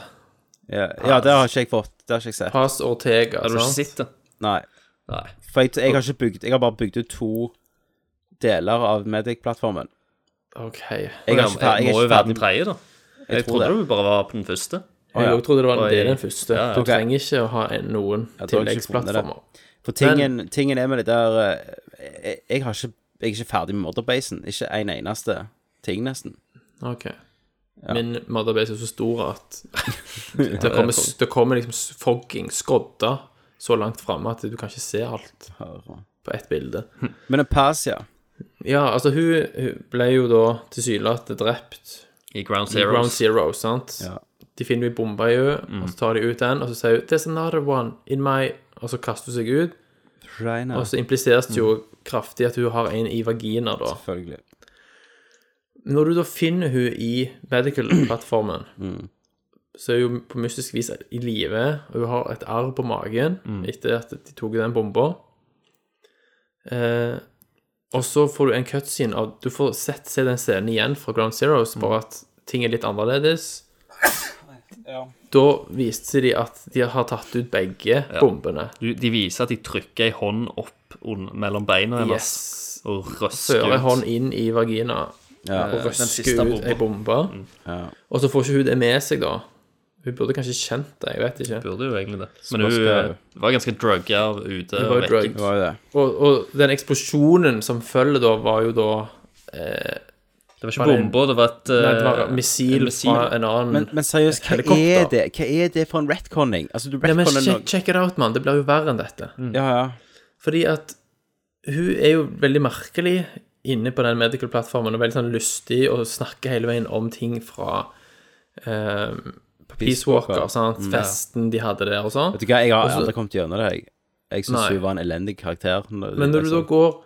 S5: Ja, ja det har ikke jeg fått. Det har ikke jeg sett.
S1: Paz Ortega.
S6: Har du ikke sett det?
S5: Nei.
S6: Nei.
S5: For jeg, jeg har ikke bygd Jeg har bare bygd ut to deler av Medic-plattformen.
S1: OK.
S5: Jeg
S6: har
S5: ikke jeg, Jeg
S6: må jo være den tredje, da. Jeg,
S5: jeg
S6: trodde
S5: det.
S6: du bare var på den første.
S1: Jeg
S5: ja.
S1: trodde det var
S6: jeg-
S1: den første.
S6: Ja, ja.
S1: Du
S5: okay.
S1: trenger ikke å ha noen
S5: Ja,
S1: tilleggsplattformer.
S5: For tingen, tingen er med det der eh, jeg, jeg, har ikke, jeg er ikke ferdig med Motherbasen. Ikke en eneste ting, nesten.
S1: OK. Min motherbase er så stor at det kommer, det kommer liksom fogging, skodder, så langt framme at du kan ikke se alt på ett bilde.
S5: Men en pass, ja.
S1: Altså, hun, hun ble jo da tilsynelatende drept
S6: I Ground
S1: i
S6: Zero.
S1: Ground Zero, sant?
S5: Ja.
S1: De finner jo bomba i henne, og så tar de ut den, og så sier hun 'There's another one in my' Og så kaster hun seg ut,
S5: Reina.
S1: og så impliseres det jo kraftig at hun har en i vagina, da.
S5: Selvfølgelig.
S1: Når du da finner hun i medical-plattformen, så er hun på mystisk vis i live, og hun har et arr på magen etter at de tok den bomba. Eh, og så får du en cutscene av Du får sett se den scenen igjen fra Ground Zeroes, bare at ting er litt annerledes. Da viste de at de har tatt ut begge bombene.
S6: Du, de viser at de trykker ei hånd opp un- mellom beina hennes
S1: Yes.
S6: og røsker
S1: Fører
S6: ut.
S1: hånd inn i vagina
S5: Ja.
S1: og røsker ut ei bombe. Og så får ikke hun det med seg, da. Hun burde kanskje kjent det, jeg vet ikke.
S6: Burde jo egentlig det. Men hun
S5: skal-
S6: eh, var ganske drugga ute.
S1: Hun var jo
S5: drug. Var jo det.
S1: Og, og den eksplosjonen som følger da, var jo da eh,
S6: Det var ikke bomber, det var et
S1: Nei, det var
S6: eh,
S1: et missil,
S6: missil.
S1: fra en annen
S5: Men, men seriøst, hva
S1: helikopter.
S5: er det Hva er det for en retconning? Altså, du
S1: Ja, men check, check it out, mann. Det blir jo verre enn dette.
S5: Mm. Ja, ja.
S1: Fordi at hun er jo veldig merkelig inne på den medical-plattformen, og veldig sånn lystig, og snakker hele veien om ting fra eh, Peace Walker, sant? festen de hadde der og sånn.
S5: Vet du hva, jeg har
S1: Også-
S5: aldri kommet gjennom det, jeg. Jeg syns hun var en elendig karakter. når-
S1: Men når du da går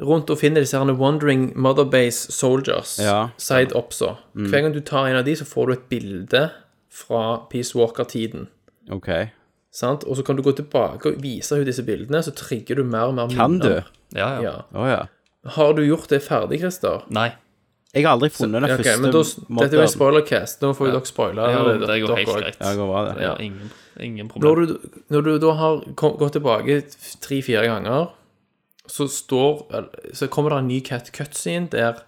S1: rundt og finner disse her Wandering Mother Base Soldiers,
S5: Ja.
S1: side opsa, hver gang du tar en av de, så får du et bilde fra Peace Walker-tiden.
S5: OK.
S1: Sant? Og så kan du gå tilbake og vise henne disse bildene, så trigger du mer og mer minner.
S5: Kan du?
S6: Ja, ja.
S1: Ja.
S5: Oh, ja.
S1: Har du gjort det ferdig, Christer?
S6: Nei.
S5: Jeg har aldri funnet den første
S1: men da, Dette er jo en spoilercast. Nå får jo dere spoile.
S6: Ja,
S1: det,
S6: det går helt greit.
S5: Ja, går bra, det?
S6: Ja, ingen, ingen, problem.
S1: Når du, når du da har kom, gått tilbake tre-fire ganger, så står Så kommer det en ny cut cutscene der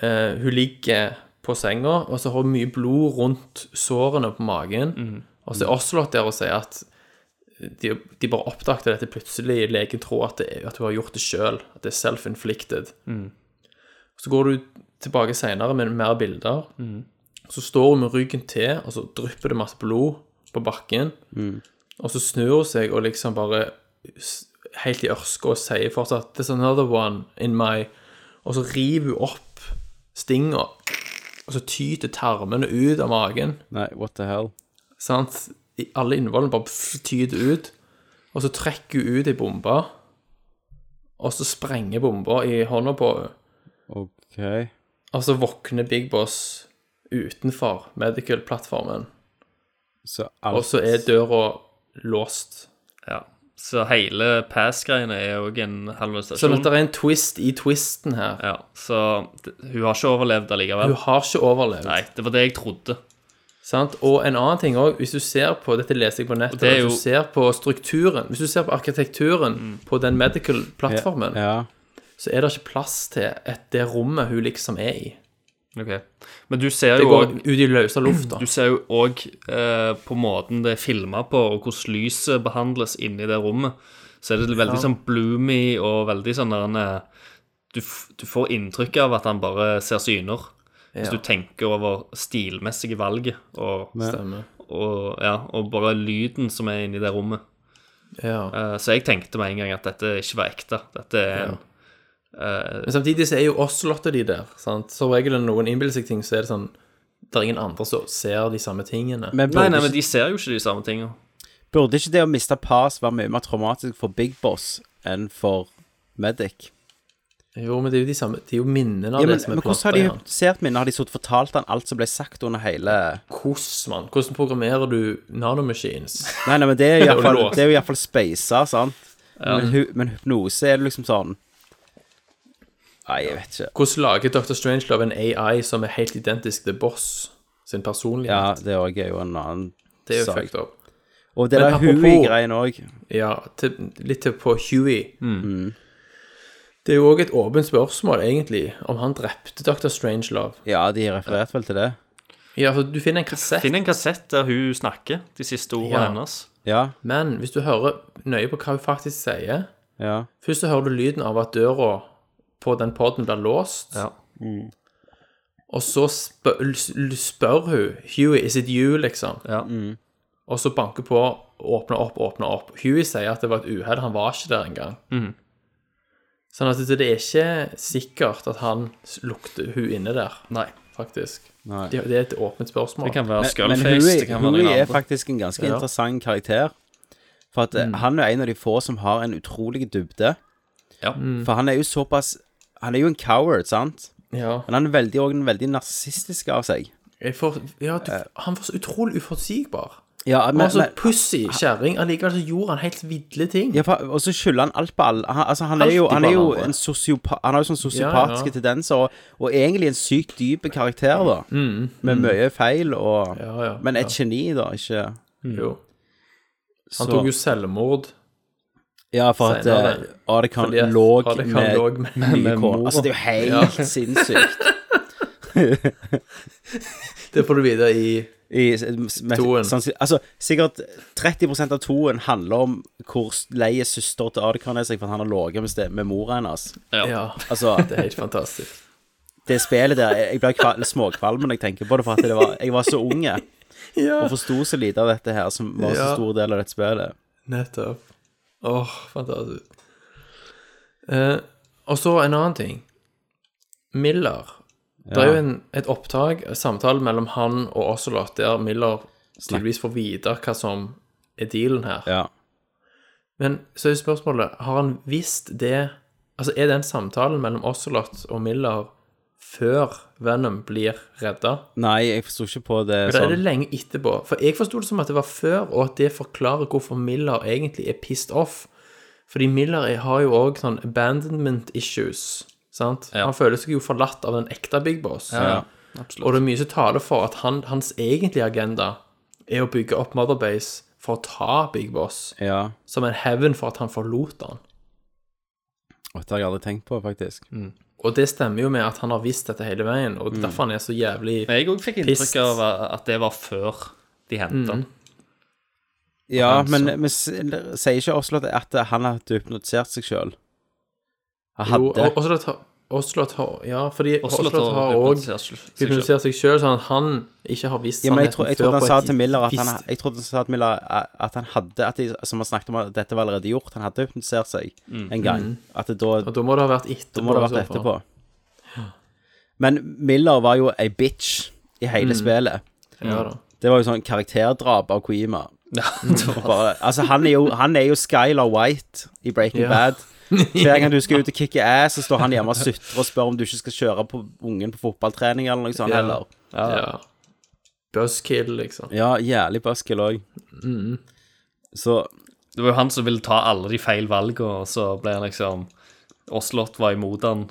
S1: eh, hun ligger på senga, og så har hun mye blod rundt sårene på magen. Og så er Oslot der og sier at de, de bare oppdaget dette plutselig. Legen tror at, det, at hun har gjort det sjøl, at det er self-inflicted. Så går du tilbake seinere med mer bilder. Så står hun med ryggen til, og så drypper det masse blod på bakken. Og så snur hun seg og liksom bare helt i ørska og sier fortsatt 'There's another one in my' Og så river hun opp stinga, og så tyter tarmene ut av magen.
S5: Nei, what the hell?
S1: Sant? Alle innvollene bare tyter ut. Og så trekker hun ut ei bombe, og så sprenger bomba i hånda på henne.
S5: OK.
S1: Og så våkner Big Boss utenfor medical-plattformen,
S5: Så
S1: og så er døra låst.
S6: Ja. Så hele pass-greiene er òg en
S1: Sånn
S6: hallusinasjon.
S1: at det er en twist i twisten her.
S6: Ja, så hun har ikke overlevd allikevel.
S1: Hun har ikke overlevd.
S6: Nei, det var det jeg trodde.
S1: Sant? Og en annen ting òg, hvis du ser på Dette leser jeg på nettet.
S6: det er
S1: Hvis du ser på strukturen, hvis du ser på arkitekturen på den medical-plattformen,
S5: Ja.
S1: Så er det ikke plass til et, det rommet hun liksom er i.
S6: Ok. Men du ser
S1: Det
S6: jo òg
S1: ut i løse lufta.
S6: Du ser jo òg eh, på måten det er filma på, og hvordan lyset behandles inni det rommet. Så er det veldig sånn bloomy og veldig sånn der han er... du, du får inntrykk av at han bare ser syner. Hvis
S1: Ja.
S6: du tenker over stilmessige valget og, og, ja, og bare lyden som er inni det rommet.
S1: Ja.
S6: Eh, så jeg tenkte med en gang at dette ikke var ekte. Dette er en
S1: Men samtidig så er jo oss-lotter de der. Sant? Som regel når noen innbiller seg ting, så er det sånn Det er ingen andre som ser de samme tingene.
S5: Men
S6: Nei,
S5: burde,
S6: nei, men de ser jo ikke de samme tingene.
S5: burde ikke det å miste pass være mye mer traumatisk for Big Boss enn for Medic?
S1: Jo, men det er jo de samme Det er jo minnene av
S5: Ja, men,
S1: det som
S5: men
S1: er
S5: hvordan har de
S1: sett minnene,
S5: hypnotisert minnet? Har de sittet og fortalt han alt som ble sagt under hele
S1: Hvordan, mann? Hvordan programmerer du nanomachines?
S5: Nei, nei, men det er jo iallfall. Det er jo iallfall sant? Men, hu- men hypnose er det liksom sånn Nei, jeg vet ikke.
S1: Hvordan lager Dr. Strangelove en AI som er helt identisk til Boss sin personlighet?
S5: Ja, det òg er jo en annen
S1: det er jo
S5: sak.
S1: fucked up.
S5: Og det der Huey-greien òg.
S1: Ja, til, litt til på Huey.
S5: Mm.
S1: Det er jo òg et åpent spørsmål, egentlig, om han drepte Dr. Strangelove.
S5: Ja, de refererte vel til det.
S1: Ja, for du finner en kassett,
S6: Finn en kassett der hun snakker de siste ordene
S1: Ja.
S6: hennes.
S5: Ja,
S1: men hvis du hører nøye på hva hun faktisk sier
S5: ja.
S1: Først så hører du lyden av at døra på den poden blir låst.
S6: Ja.
S1: Og så spør, spør hun Huey, is it you, liksom?
S6: Ja.
S1: Og så banker på, åpner opp, åpner opp. Huey sier at det var et uhell, han var ikke der engang.
S6: Mm.
S1: Sånn at det er ikke sikkert at han lukter hun inne der,
S6: Nei.
S1: faktisk.
S5: Nei.
S1: Det, det er et åpent spørsmål.
S6: Det kan være
S5: Men, men
S6: Skullface,
S5: Huey,
S6: det kan være
S5: Huey
S6: noen
S5: er faktisk en ganske
S1: Ja.
S5: interessant karakter. For at mm. han er en av de få som har en utrolig dybde.
S6: Ja.
S5: For han er jo såpass Han er jo en coward, sant?
S1: Ja.
S5: Men han er veldig, også en veldig narsissistisk av seg.
S1: Får, ja du, han var så utrolig uforutsigbar.
S5: Ja,
S1: Han
S5: men,
S1: var så pussy kjerring. Allikevel så gjorde han helt ville ting.
S5: ja, for, og så skylder han alt på alle. Han, altså, han er jo, han er jo en sosiopat Han har jo sånne sosiopatiske
S1: Ja, ja.
S5: tendenser, og, og egentlig en sykt dyp karakter, da. Med mye feil, og
S1: Mm, Ja, ja,
S5: Men et geni, da, ikke
S1: Jo. Han
S5: Så-
S1: tok jo selvmord.
S5: Ja, for at
S1: senere.
S5: uh, Ardekan
S1: Fordi at
S5: lå med,
S1: lå med-
S6: med mor.
S5: Altså, det er jo helt sinnssykt.
S1: Det får du vite i
S5: I, med,
S1: Toen.
S5: sannsyn- altså, sikkert 30% av toen handler om hvor lei søster til Adekan er seg for at han har ligget med, ste- med mora hennes.
S6: Ja.
S1: Ja,
S5: Altså,
S1: det er helt fantastisk.
S5: det spillet der Jeg blir kval- småkvalm når jeg tenker på det, for at det var, jeg var så unge og forsto så lite av dette her, som var så
S1: Ja.
S5: stor del av dette spillet.
S1: Nettopp. Åh, fantastisk. Eh, og så en annen ting. Miller. Det er jo en, et opptak, en samtale mellom han og Ocelot, der Miller tydeligvis får vite hva som er dealen her.
S5: Ja.
S1: Men så er spørsmålet, har han visst det Altså, er den samtalen mellom Ocelot og Miller før Venom blir redda?
S5: Nei, jeg forsto ikke på det
S1: sånn. Da er det
S5: sånn.
S1: lenge etterpå? For jeg forsto det som at det var før, og at det forklarer hvorfor Miller egentlig er pissed off. Fordi Miller er- har jo òg sånn abandonment issues, sant?
S6: Ja.
S1: Han føler seg jo forlatt av den ekte Big Boss.
S6: Ja,
S1: Og det er mye som taler for at han, hans egentlige agenda er å bygge opp Motherbase for å ta Big Boss,
S5: Ja.
S1: som en hevn for at han forlot han.
S5: Dette har jeg aldri tenkt på, faktisk.
S1: Og det stemmer jo med at han har visst dette hele veien, og derfor han er så jævlig
S6: Men jeg òg fikk
S1: Pissed.
S6: inntrykk av at det var før de henta han.
S5: Ja, men vi sier ikke Oslo at han hadde hypnotisert seg sjøl? Han
S1: Jo,
S5: hadde
S1: og- Oslot har Ja, fordi
S6: Oslot
S1: Oslot har òg
S6: hypnotisert seg
S1: sjøl, sånn at han ikke har visst
S5: Ja, men jeg, tror, jeg
S1: før
S5: trodde han
S1: på
S5: sa
S1: et
S5: til Miller at han, jeg trodde han sa til Miller at han hadde at de, Som han snakket om at dette var allerede gjort. Han hadde hypnotisert seg en gang. At det da,
S1: Og da må det ha vært etterpå.
S5: da må det ha vært etterpå. Men Miller var jo ei bitch i hele spillet.
S1: Ja da.
S5: Det var jo sånn karakterdrap av Koima.
S6: Ja,
S5: altså, han er, jo, han er jo Skylar White i Breaking
S1: Ja.
S5: Bad. Hver gang du skal ut og kicke ass, så står han hjemme og sutrer og spør om du ikke skal kjøre på ungen på fotballtrening eller noe sånt
S1: Ja.
S5: heller.
S1: Ja. Buzzkill, liksom.
S5: Ja, jævlig buskill òg.
S1: Mm.
S5: Så
S6: Det var jo han som ville ta alle de feil valgene, og så ble han liksom Oslot var imot han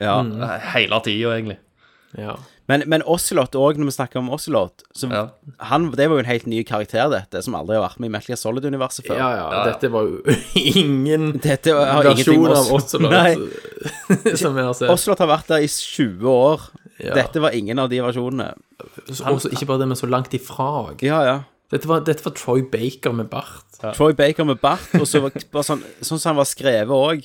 S5: ja.
S1: Mm.
S6: hele tida, egentlig.
S1: Ja.
S5: Men, men Ocelot òg, når vi snakker om Ocelot så
S6: Ja.
S5: han, Det var jo en helt ny karakter, dette, som aldri har vært med i Metal Gear Solid-universet før.
S1: ja, ja, dette var jo ingen
S5: Dette var,
S1: versjon av
S5: Ocelot
S1: som vi har sett.
S5: Ocelot har vært der i 20 år.
S1: Ja.
S5: Dette var ingen av de versjonene.
S1: Han, så ikke bare det, men så langt ifra òg.
S5: Ja, ja.
S1: Dette, var- dette var Troy Baker med bart.
S5: Troy Baker med bart, og så var sånn, sånn som han var skrevet òg.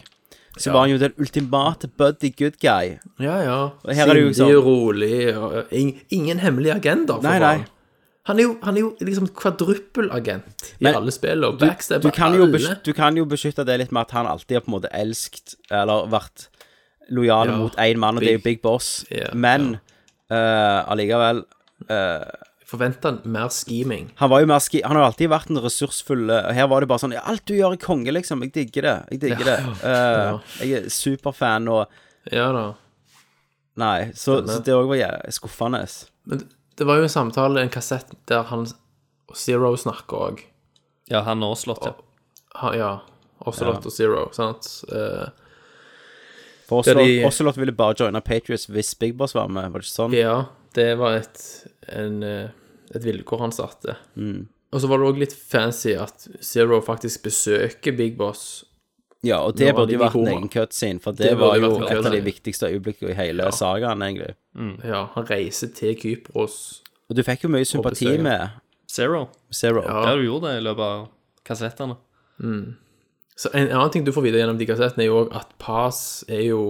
S5: Så var han jo den ultimate buddy good guy.
S1: Ja, ja.
S5: Og her er det jo
S1: Sindig
S5: sånn-
S1: og rolig. Og ing- ingen hemmelig agenda, for
S5: Nei, nei.
S1: Han er jo, han er jo liksom kvadruppelagent i
S5: Men
S1: alle spill, og
S5: Du,
S1: backstabber
S5: du, kan jo
S1: alle.
S5: besky- du kan jo beskytte det litt med at han alltid har på en måte elsket Eller vært lojal
S1: Ja,
S5: mot én mann, og det er jo
S1: Big-
S5: Boss.
S1: Ja,
S5: Men eh, allikevel
S1: Forventa mer scheming.
S5: Han var jo mer ski Han har jo alltid vært en ressursfull eh, Her var det bare sånn ja, Alt du gjør er konge, liksom. Jeg digger det. Jeg digger det. Eh, Jeg er superfan og
S1: Ja da.
S5: Nei, så, så det òg var ja, skuffende.
S1: Men det- var jo en samtale, en kassett, der han og Zero snakker òg.
S6: Ja, han og Oslot, ja.
S1: Ja. Ocelot og Zero, sant. Uh,
S5: For Ocelot,
S1: de-
S5: Ocelot ville bare joine Patriots hvis Big Boss var med, var det ikke sånn?
S1: ja, det var et, en, eh, et vilkår han satte.
S5: Mm.
S1: Og så var det òg litt fancy at Zero faktisk besøker Big Boss.
S5: Ja, og det burde jo vært en egen cutscene, for det,
S1: Det
S5: var jo et av de viktigste øyeblikkene i hele sagaen, egentlig.
S1: Ja, han reiser til Kypros.
S5: Og du fikk jo mye sympati med
S6: Zero.
S5: Zero.
S1: Ja.
S6: Ja, du gjorde det i løpet av kassettene.
S1: Så en annen ting du får vite gjennom de kassettene, er jo òg at Paz er jo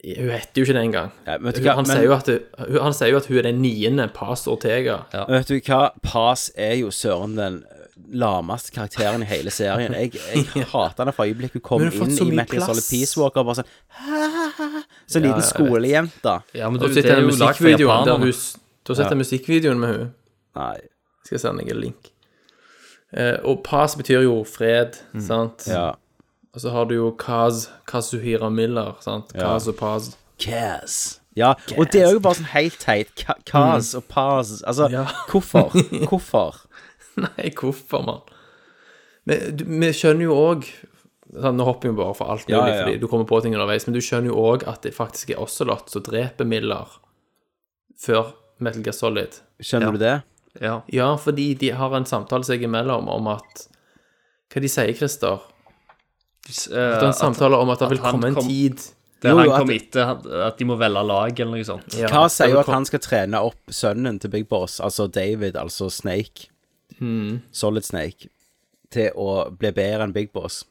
S1: Hun heter jo ikke det engang.
S5: Ja,
S1: han,
S5: men-
S1: sier jo at han sier jo at hun er den niende Pas Ortega.
S6: Ja.
S5: Vet du hva? Pas er jo søren den lameste karakteren i hele serien. Jeg, jeg hater henne fra øyeblikket hun kom inn i Metal Solid. Peace Walker. Bare sånn Så liten
S1: jeg vet.
S5: skolejente.
S6: Ja, men du,
S1: så
S6: det er
S1: den
S6: jo lagd for
S1: musikkvideoen der hun. Du har sett den musikkvideoen med hun
S5: Nei.
S1: Skal jeg sende deg en link. Eh, og Pas betyr jo fred, sant?
S5: Ja.
S1: Og så har du jo Kaz, Kazuhira Miller, sant? Kaz og Paz.
S5: Kaz. Ja, og det er jo bare sånn helt teit. Ka- Kaz og Paz. Altså,
S1: Ja.
S5: hvorfor? Hvorfor?
S1: Nei, hvorfor, mann? Men du, vi skjønner jo òg sånn, Nå hopper vi bare for alt mulig,
S5: Ja, ja, ja.
S1: fordi du kommer på ting underveis, men du skjønner jo òg at det faktisk er Ocelot som dreper Miller før Metal Gear Solid.
S5: Skjønner du det?
S6: Ja.
S1: Ja, fordi de har en samtale seg imellom om at Hva de sier Christer? Det han en samtale om at det vil komme en
S6: kom-
S1: tid
S5: der
S6: han
S5: kommer
S6: kom etter at- at de må velge lag, eller noe sånt.
S1: ja,
S5: Hva sier jo at han skal trene opp sønnen til Big Boss, altså David, altså Snake,
S1: Hmm.
S5: Solid Snake, til å bli bedre enn Big Boss.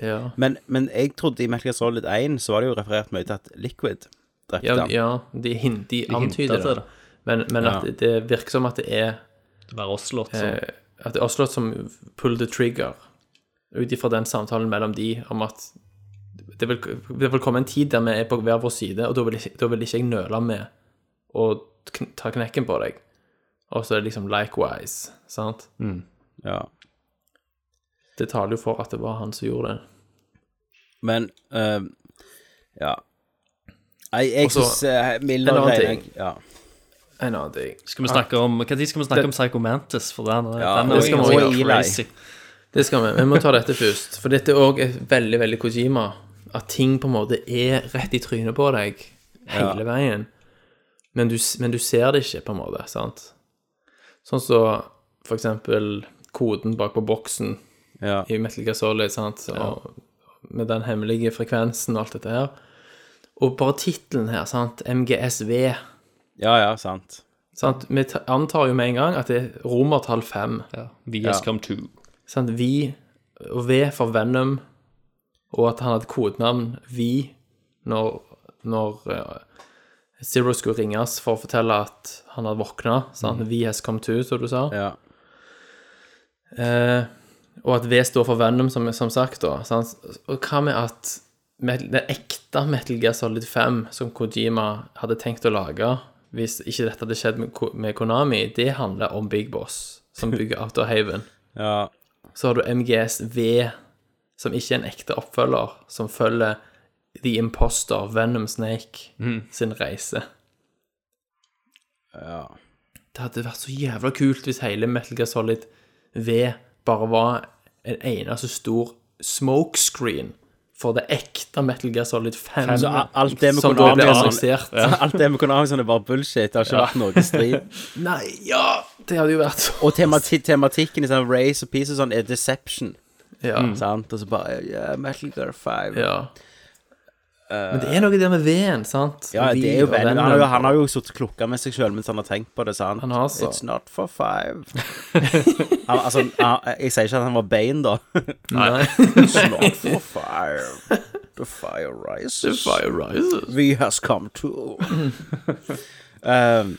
S1: ja.
S5: Men, men jeg trodde i Metal Gear Solid 1 så var det jo referert mye til at Liquid drepte
S1: Ja,
S5: han.
S1: ja de, hin- de antyder det.
S6: det.
S1: Men, men
S5: Ja.
S1: at det, det virker som at det er
S6: Være Oslot som
S1: eh, At det er Oslot som pull the trigger, ut ifra den samtalen mellom de om at det vil, det vil komme en tid der vi er på hver vår side, og da vil, da vil ikke jeg nøle med å kn ta knekken på deg. Og så er det liksom likewise, sant?
S5: Ja.
S1: Det taler jo for at det var han som gjorde det.
S5: Men uh, Ja. Nei, jeg syns uh, Miller
S1: en annen ting.
S5: ja.
S1: En annen ting.
S6: Skal vi snakke om Hva skal vi snakke om Psycho Mantis? For den,
S5: Ja,
S6: den
S1: det
S6: er jo
S1: crazy.
S5: Like.
S6: crazy.
S1: Det skal vi. Vi må ta dette først. For dette er òg veldig, veldig Kojima. At ting på en måte er rett i trynet på deg hele veien. Men du, men du ser det ikke, på en måte. sant? Sånn som så, for eksempel koden bak på boksen
S5: ja.
S1: i Metal Gear Solid, sant? Og med den hemmelige frekvensen og alt dette her. Og bare tittelen her, sant? MGSV.
S5: Ja, ja, sant.
S1: Sant? Vi antar jo med en gang at det er romertall fem.
S6: Ja. VS Come 2.
S1: Sant? Vi og V for Venom, og at han hadde kodenavn Vi når, når uh, Zero skulle ringes for å fortelle at han hadde våkna. Mm. Vi has come to, som du sa.
S5: Ja.
S1: Uh, og at V står for Venom, som, som sagt, da. Sant? Og hva med at den ekte Metal Gear Solid 5 som Kojima hadde tenkt å lage, hvis ikke dette hadde skjedd med, med Konami, det handler om Big Boss, som bygger Outer Haven.
S5: ja.
S1: Så har du MGS V, som ikke er en ekte oppfølger, som følger The Imposter, Venom Snake, sin reise.
S5: ja.
S1: Det hadde vært så jævla kult hvis hele Metal Gear Solid V bare var en eneste stor smokescreen for det ekte Metal Gear Solid 5.
S5: Så a- alt det vi
S1: som da ble annonsert.
S5: Alt det med Konami sånn er bare bullshit. Det har ikke vært noe strid.
S1: Nei, ja! Det hadde jo vært så
S5: Og temati tematikken i sånn Race og Peace og sånn er deception.
S1: Ja.
S5: Sant? Og så bare yeah, Metal Gear 5.
S1: ja. Men det er noe der med V-en, sant?
S5: Ja, det er jo
S1: og
S5: Han har jo, han har jo sittet og klukka med seg sjøl mens han har tenkt på det, sant?
S1: Han har så.
S5: It's not for five. han, altså, han, jeg sier ikke at han var Bane, da.
S1: Nei.
S5: It's not for five. The fire rises.
S1: Fire rises.
S5: We has come to. um,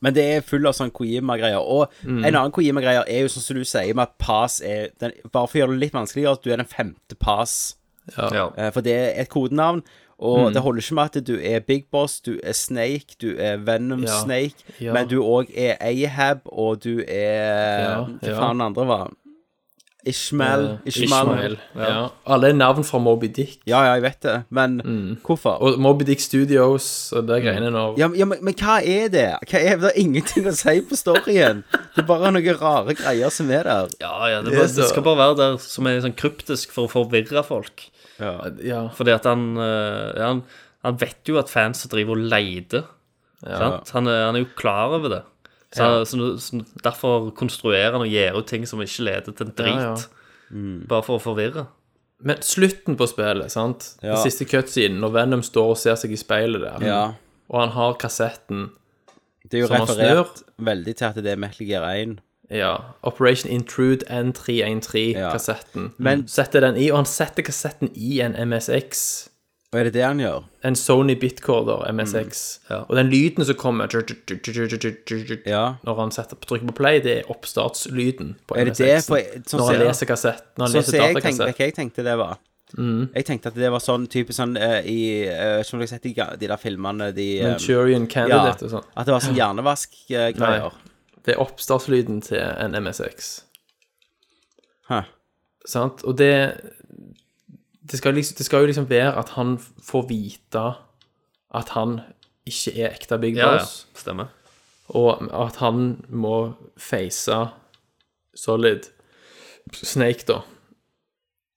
S5: Men det er full av sånn Kojima-greier. Og
S1: Mm.
S5: en annen Kojima-greier er jo sånn som du sier, med at pass er den, Bare for å gjøre det litt vanskeligere, at du er den femte pass.
S6: Ja.
S5: Eh, For det er et kodenavn.
S1: Mm.
S5: Og det holder ikke med at du er Big Boss, du er Snake, du er Venom
S1: Ja.
S5: Snake,
S1: Ja.
S5: men du òg er Ahab, og du er
S1: Ja,
S5: Hva faen den andre var? Ishmael. Ishmael.
S1: Ishmael. Ja. Alle er navn fra Moby Dick.
S5: Ja, ja, jeg vet det, men hvorfor?
S1: Mm. Og Moby Dick Studios og det greiene når
S5: Ja, men- ja men, men hva er det? Hva er, det er ingenting å si på storyen. Det er bare noen rare greier som er der.
S6: Ja, ja, det,
S1: Det er
S6: bare,
S1: så-
S6: det skal bare være der som er sånn kryptisk for å forvirre folk.
S1: Ja.
S6: Fordi at han, eh, ja, han Han vet jo at fans driver og leter. Sant? Han, er, han er jo klar over det. Så,
S1: Ja.
S6: så, så Derfor konstruerer han og gjør ut ting som ikke leder til en drit.
S1: Ja, ja.
S6: Bare for å forvirre.
S1: Men slutten på spillet, sant?
S5: Ja.
S1: Den siste cutscenen, når Venom står og ser seg i speilet der,
S5: Ja.
S1: og han har kassetten
S5: Det er jo referert veldig til at det er Metal Gear 1.
S1: Ja, Operation Intrude N313-kassetten.
S5: Men-
S1: Setter den i, og han setter kassetten i en MSX.
S5: Og er det det han gjør?
S1: En Sony Bitcorder MSX.
S6: Ja.
S1: Og den lyden som kommer
S5: Ja.
S1: når han setter, trykker på play, det er oppstartslyden på
S5: Er det på, sånn
S1: når han leser kassett. Når han
S5: Sånn
S1: leser datakassett.
S5: hva jeg tenkte det var. Jeg tenkte at det var sånn type sånn eh, i eh, Som dere har sett i de der filmene de eh,
S1: Manchurian
S5: ja,
S1: Candidate og sånn.
S5: At det var sånn hjernevask-greier.
S1: Det er oppstartslyden til en MSX.
S5: Hæ.
S1: Sant? Og det det skal, liksom, det skal jo liksom være at han får vite at han ikke er ekte Big
S6: Ja, ja.
S1: Boss,
S6: Stemmer.
S1: og at han må face Solid Snake, da,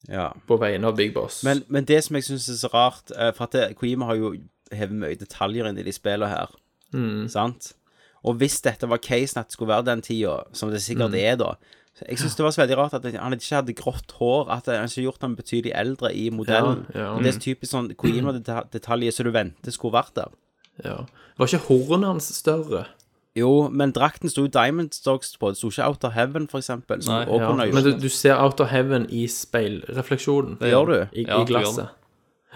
S5: Ja.
S1: på vegne av Big Boss.
S5: Men, men det som jeg syns er så rart eh, For at det, har jo hevet mye detaljer inn i de spillene her.
S1: Mm.
S5: Sant? Og hvis dette var casen at det skulle være den tida, som det sikkert
S1: Mm.
S5: er da Jeg syns det var så veldig rart at han ikke hadde grått hår, at han ikke gjort ham betydelig eldre i modellen.
S1: Ja, ja.
S5: Og Det er så typisk sånn Kojima-detaljer som du venter skulle vært der.
S1: ja. Var ikke hornet hans større?
S5: Jo, men drakten sto Diamond Dogs på. Det sto ikke Outer Heaven, for eksempel.
S6: Nei,
S1: Ja. Men du, du ser Out of Heaven i speilrefleksjonen.
S5: det. Gjør du?
S1: I,
S6: Ja,
S1: i glasset.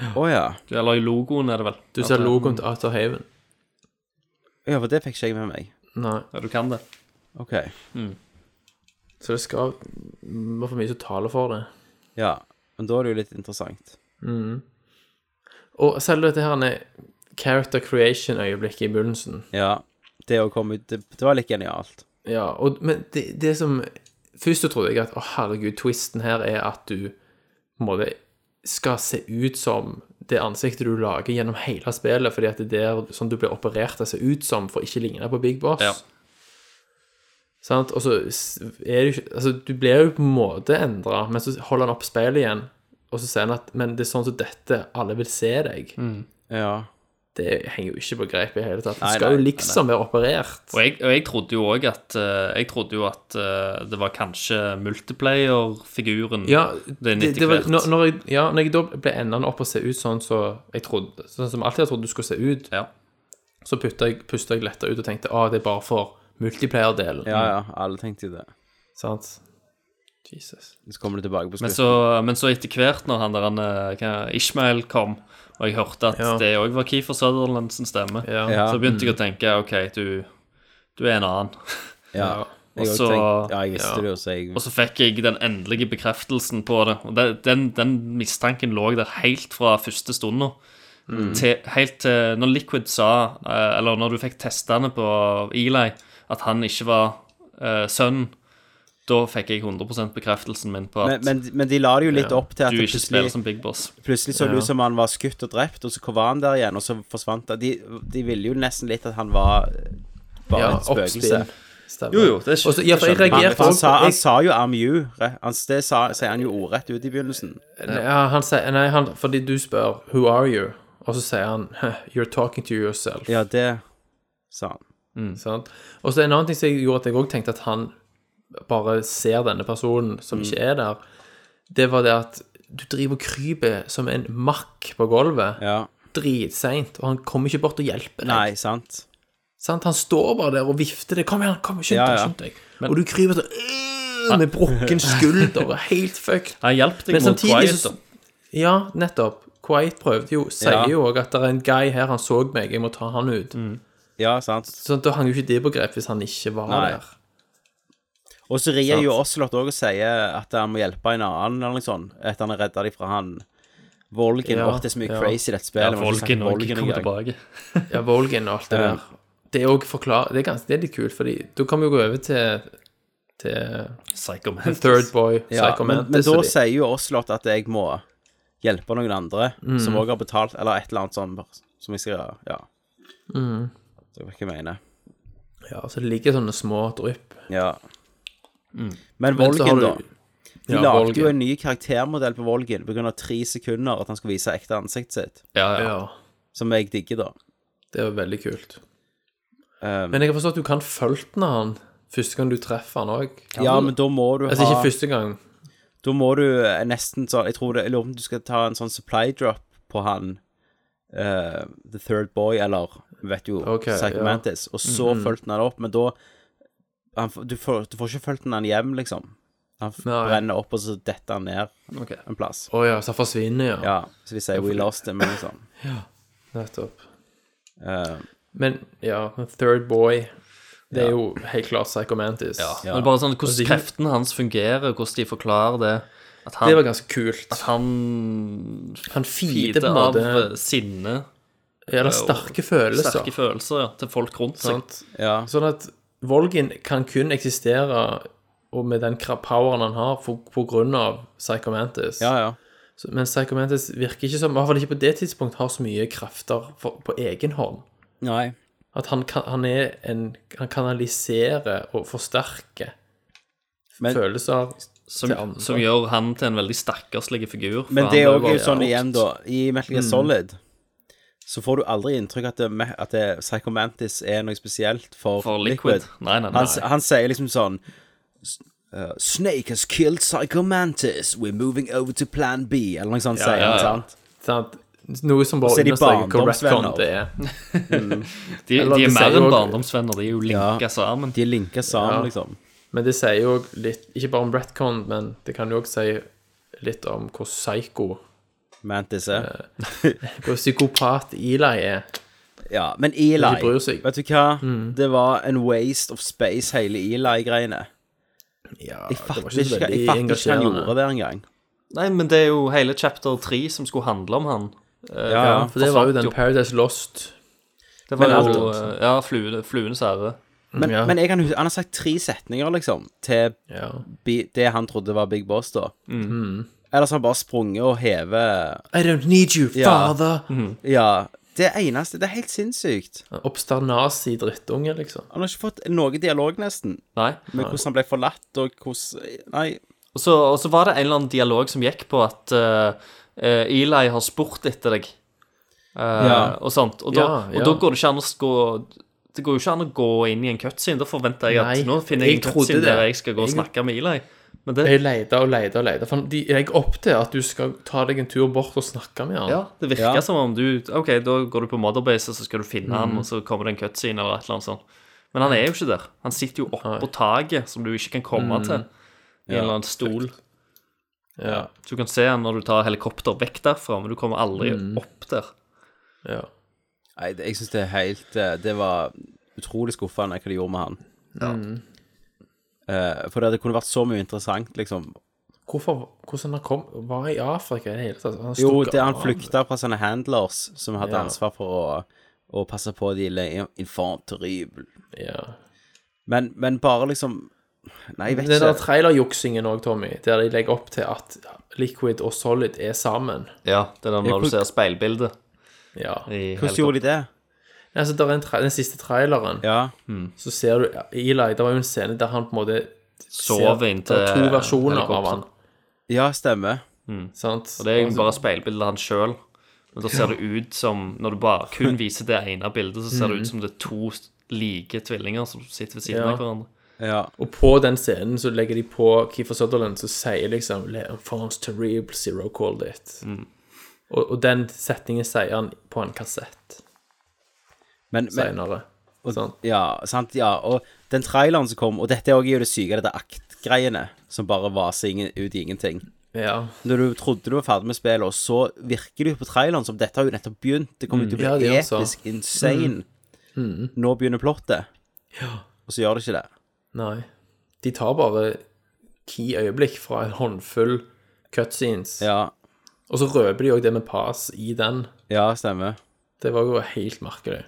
S6: det.
S5: Å ja.
S6: Eller i logoen, er det vel.
S1: Du ser logoen til Outer Haven.
S5: Ja, for det fikk ikke jeg med meg.
S1: Nei.
S6: Ja, du kan det.
S5: OK.
S1: Så det skal være for mye som taler for det.
S5: Ja. Men da er det jo litt interessant.
S1: Og selv dette her er character creation-øyeblikket i begynnelsen.
S5: Ja. Det å komme ut Det, det var litt genialt.
S1: Ja, og, men det, det som Først så trodde jeg at å herregud, twisten her er at du på en måte skal se ut som det ansiktet du lager gjennom hele spillet, fordi at det er der sånn du blir operert til å se ut som for ikke å ligne på Big Boss.
S6: Ja.
S1: Sant? Og så er det jo ikke Altså, du blir jo på en måte endra, men så holder han opp speilet igjen, og så sier han at Men det er sånn som dette, alle vil se deg.
S5: Ja.
S1: Det henger jo ikke på greip i det hele tatt. Du skal
S5: nei,
S1: jo
S5: nei,
S1: liksom være operert.
S6: Og jeg, og jeg trodde jo òg at eh, Jeg trodde jo at eh, det var kanskje multiplayer-figuren
S1: Ja,
S6: det
S1: det, var, når, når, jeg, ja, når jeg da ble endende opp og se ut sånn så jeg trodde, sånn som alltid jeg trodde du skulle se ut,
S6: Ja.
S1: så pusta jeg, pusta jeg letta ut og tenkte ah det er bare for multiplayer-delen.
S5: Ja, ja. Alle tenkte jo det.
S1: Sant? Jesus.
S5: Så kommer du tilbake på
S6: Men så, men så etter hvert, når han der han, eh, hva, Ishmael kom, og jeg hørte at
S1: Ja.
S6: det òg var Keefer Sutherland sin stemme,
S1: Ja.
S5: Ja.
S6: så begynte jeg å tenke OK, du, du er en annen.
S5: Ja. Jeg,
S6: Og så-
S5: tenkte, ja, jeg visste
S1: ja.
S5: det jo, så jeg
S6: Og så fikk jeg den endelige bekreftelsen på det. Og den, den mistanken lå der helt fra første stunda. Til, helt til når Liquid sa, eh, eller når du fikk testene på Eli, at han ikke var uh, sønnen, da fikk jeg 100 bekreftelsen min på at
S5: men, men de la det jo litt
S1: Ja.
S5: opp til at
S6: du ikke spiller som Big Boss.
S5: plutselig så det
S1: Ja.
S5: ut som han var skutt og drept, og så var han der igjen, og så forsvant han. De, de ville jo nesten litt at han var bare
S1: Ja,
S5: et spøkelse.
S1: Stemmer.
S6: Jo, jo, det er
S1: Og så- ja, for jeg
S5: Han,
S1: reagerte
S5: han, sa, han sa jo I'm you. Han, det sa, sier han jo ordrett ut i begynnelsen.
S1: Ja, han sier Nei, han, fordi du spør 'Who are you?' Og så sier han 'You're talking to yourself'.
S5: Ja, det sa han.
S1: Sant? Og så en annen ting som gjorde at jeg òg tenkte at han bare ser denne personen som ikke er der, det var det at du driver og kryper som en makk på gulvet
S5: Ja.
S1: dritseint, og han kommer ikke bort og hjelper deg.
S5: Nei, sant.
S1: Sant? Han står bare der og vifter det. 'Kom igjen, kom, skynd deg!'
S5: ja.
S1: skynd deg. Og du kryper sånn øh, med brukken skulder og helt fucked.
S6: Han hjalp deg
S1: Men
S6: mot Quiet,
S1: så. Ja, nettopp. Quiet prøvde jo, sier
S5: Ja.
S1: jo òg at det er en guy her, han så meg, jeg må ta han ut.
S5: Ja, sant.
S1: Sånn, da hang jo ikke det på grep hvis han ikke var
S5: Nei.
S1: der.
S5: Og så rir jo Oslot òg og sier at han må hjelpe en annen, eller noe sånt, etter han har redda dem fra han Volgen.
S1: Ja,
S5: Åh, det er så mye
S1: ja.
S5: crazy i dette
S6: Ja,
S5: spillet. ikke
S6: Volgen òg
S5: Volgen
S6: kommer tilbake.
S1: Ja, Volgen og alt det
S5: Ja.
S1: der. Det er også forklar... Det er, ganske, det er litt kult, fordi da kan vi jo gå over til, til
S6: Psycho Mantis.
S1: Third Boy,
S5: Ja,
S1: Psycho
S5: men, men da
S1: de.
S5: sier jo Oslot at jeg må hjelpe noen andre
S1: Mm.
S5: som òg har betalt, eller et eller annet sånt som jeg skal Ja.
S1: Mm.
S5: Det er hva jeg mener.
S1: Ja, så det ligger sånne små drypp.
S5: Ja. Men
S1: Men
S5: Volgen,
S1: du-
S5: da. De
S1: Ja,
S5: lagde
S1: Volgen.
S5: jo en ny karaktermodell på Volgen pga. tre sekunder at han skulle vise ekte ansiktet sitt.
S6: Ja, ja.
S1: Ja,
S5: Som jeg digger, da.
S1: det er jo veldig kult.
S5: Um,
S1: Men jeg har forstått at du kan følte han første gang du treffer han òg.
S5: ja, men da må du
S1: Altså
S5: ha
S1: ikke første gang.
S5: Da må du eh, nesten sånn Jeg tror det, jeg lurer på om du skal ta en sånn supply drop på han uh, The Third Boy, eller vet jo
S1: okay,
S5: Psycho
S1: ja.
S5: Mantis, og så fulgte han opp, men da han, du, får, du får ikke fulgt han hjem, liksom. Han
S1: Nei.
S5: brenner opp, og så detter han ned
S6: okay.
S5: en plass.
S1: Å ja, så han forsvinner, ja.
S5: Ja, så de sier we lost him, eller sånn.
S1: Nettopp.
S5: Uh,
S1: Men ja, Third Boy Det er jo helt klart Psycho Mantis.
S6: Ja. Men bare sånn hvordan
S1: det-
S6: kreftene hans fungerer, hvordan de forklarer det. At han,
S1: Det var ganske kult.
S6: at han
S1: Han feeder på en
S6: av
S1: måte
S6: eh, det
S1: er sterke følelser.
S6: sterke følelser, ja, til folk rundt seg.
S1: Sant?
S5: ja.
S1: Sånn at Volgin kan kun eksistere og med den poweren han har, for, på grunn av Psycho Mantis.
S5: ja, ja.
S1: Så- Men Psycho Mantis virker ikke som, i hvert fall ikke på det tidspunkt, har så mye krefter for, på egen hånd.
S5: Nei.
S1: At han, kan, han er en Han kanaliserer og forsterker
S5: Men-
S1: følelser
S6: Som,
S1: til andre.
S6: som gjør han til en veldig stakkarslig figur. for
S5: Men det er òg sånn igjen, da. I Metal Gear Solid så får du aldri inntrykk at, det, at det, Psycho Mantis er noe spesielt for,
S6: For Liquid. Nei, nei, nei.
S5: Han, han sier liksom sånn uh, Snake has killed Psycho Mantis. We're moving over to plan B. Eller noe sånt sier
S6: ja,
S5: han,
S6: ja.
S5: sant?
S1: sant? Noe som bare
S5: er de
S1: understreker hvor retcon det er.
S6: de,
S1: eller
S6: de er mer enn barndomsvenner, de er jo linka
S5: Ja.
S6: sammen.
S5: De er linka sammen,
S1: Ja.
S5: liksom.
S1: Men det sier jo litt Ikke bare om retcon, men det kan jo også si litt om hvor psycho
S5: Mantis er.
S1: Hvor psykopat Eli er.
S5: Ja, men Eli,
S1: Ikke bryr seg.
S5: vet du hva? Det var en waste of space, hele Eli-greiene.
S1: Ja,
S5: Jeg
S1: det var
S5: fatter
S1: ikke
S5: ikke, jeg fatter ikke hva han gjorde der engang.
S6: Nei, men det er jo hele chapter 3 som skulle handle om han. Eh,
S5: Ja, ja.
S1: For det var jo den Paradise Lost.
S6: Det var
S5: Men
S6: jo eh, Ja, flue, fluenes ære.
S5: Men,
S1: Ja.
S5: men jeg kan han har sagt tre setninger, liksom, til
S1: Ja.
S5: bi, det han trodde var Big Boss, da. Ellers har han bare sprunget og hevet
S1: I don't need you,
S5: Ja.
S1: father.
S5: Ja. Det eneste Det er helt sinnssykt.
S1: Oppstår nazi-drittunge, liksom.
S5: Han har ikke fått noe dialog, nesten,
S6: Nei.
S5: med hvordan han ble forlatt, og hvordan Nei.
S6: Og så, og så var det en eller annen dialog som gikk på at eh, eh, Eli har spurt etter deg. Eh,
S5: Ja.
S6: Og sånt. Og da,
S1: Ja, ja.
S6: og da går det ikke an å gå Det går jo ikke an å gå inn i en cutscene. Da forventer jeg at
S1: Nei,
S6: nå finner jeg en
S1: jeg trodde
S6: cutscene
S1: det.
S6: der jeg skal gå og
S1: Jeg-
S6: snakke med Eli. Men det,
S1: Jeg leter og leter og leter. For de legger opp til at du skal ta deg en tur bort og snakke med han.
S6: ja, det virker
S5: Ja.
S6: som om du OK, da går du på Motherbase, og så skal du finne han, og så kommer det en cutscene eller et eller annet sånt. Men han er jo ikke der. Han sitter jo oppå taket, som du ikke kan komme til. I en eller annen stol.
S1: Ja.
S6: Så du kan se han når du tar helikopter vekk derfra, men du kommer aldri opp der.
S1: ja.
S5: Nei, jeg syns det er helt eh, Det var utrolig skuffende hva de gjorde med han. Eh, for det kunne vært så mye interessant, liksom.
S1: Hvorfor, hvordan han kom, var i Afrika i det hele tatt?
S5: Jo, det han flykta fra sånne handlers som hadde
S1: Ja.
S5: ansvar for å, å passe på de infant terrible.
S1: Ja.
S5: Men, men bare liksom Nei, jeg vet ikke.
S1: Den der trailerjuksingen òg, Tommy, der de legger opp til at Liquid og Solid er sammen.
S6: Ja, det er den når du ser speilbildet
S1: Ja.
S5: Hvordan gjorde de det?
S1: Altså, der er en tra den siste traileren,
S5: Ja.
S1: så ser du Eli Det var jo en scene der han på en måte
S6: Sover inntil
S1: Det er to versjoner av han.
S5: ja, stemmer. Mm.
S1: Sant?
S6: Og det er jo bare speilbildet av han sjøl. Men da ser det ut som Når du bare kun viser det ene bildet, så ser det ut som det er to like tvillinger som sitter ved siden
S1: Ja.
S6: av hverandre.
S5: Ja.
S1: Og på den scenen så legger de på Keefer Sutherland så sier liksom enfance terrible zero called it. Og, og den setningen sier han på en kassett
S5: Men,
S1: senere. Sant?
S5: Ja, sant, ja. Og den traileren som kom, og dette er jo det syke, dette aktgreiene, som bare vaser ingen, ut i ingenting.
S1: Ja.
S5: Når du trodde du var ferdig med spillet, og så virker det jo på traileren som dette har jo nettopp begynt. Det kommer jo til å
S1: Ja,
S5: bli
S1: det gjør så.
S5: Mm. insane. Nå begynner plottet. Og så gjør det ikke det.
S1: Nei. De tar bare ti øyeblikk fra en håndfull cutscenes,
S5: Ja,
S1: og så røper de òg det med pass i den.
S5: ja stemmer.
S1: Det var jo helt merkelig.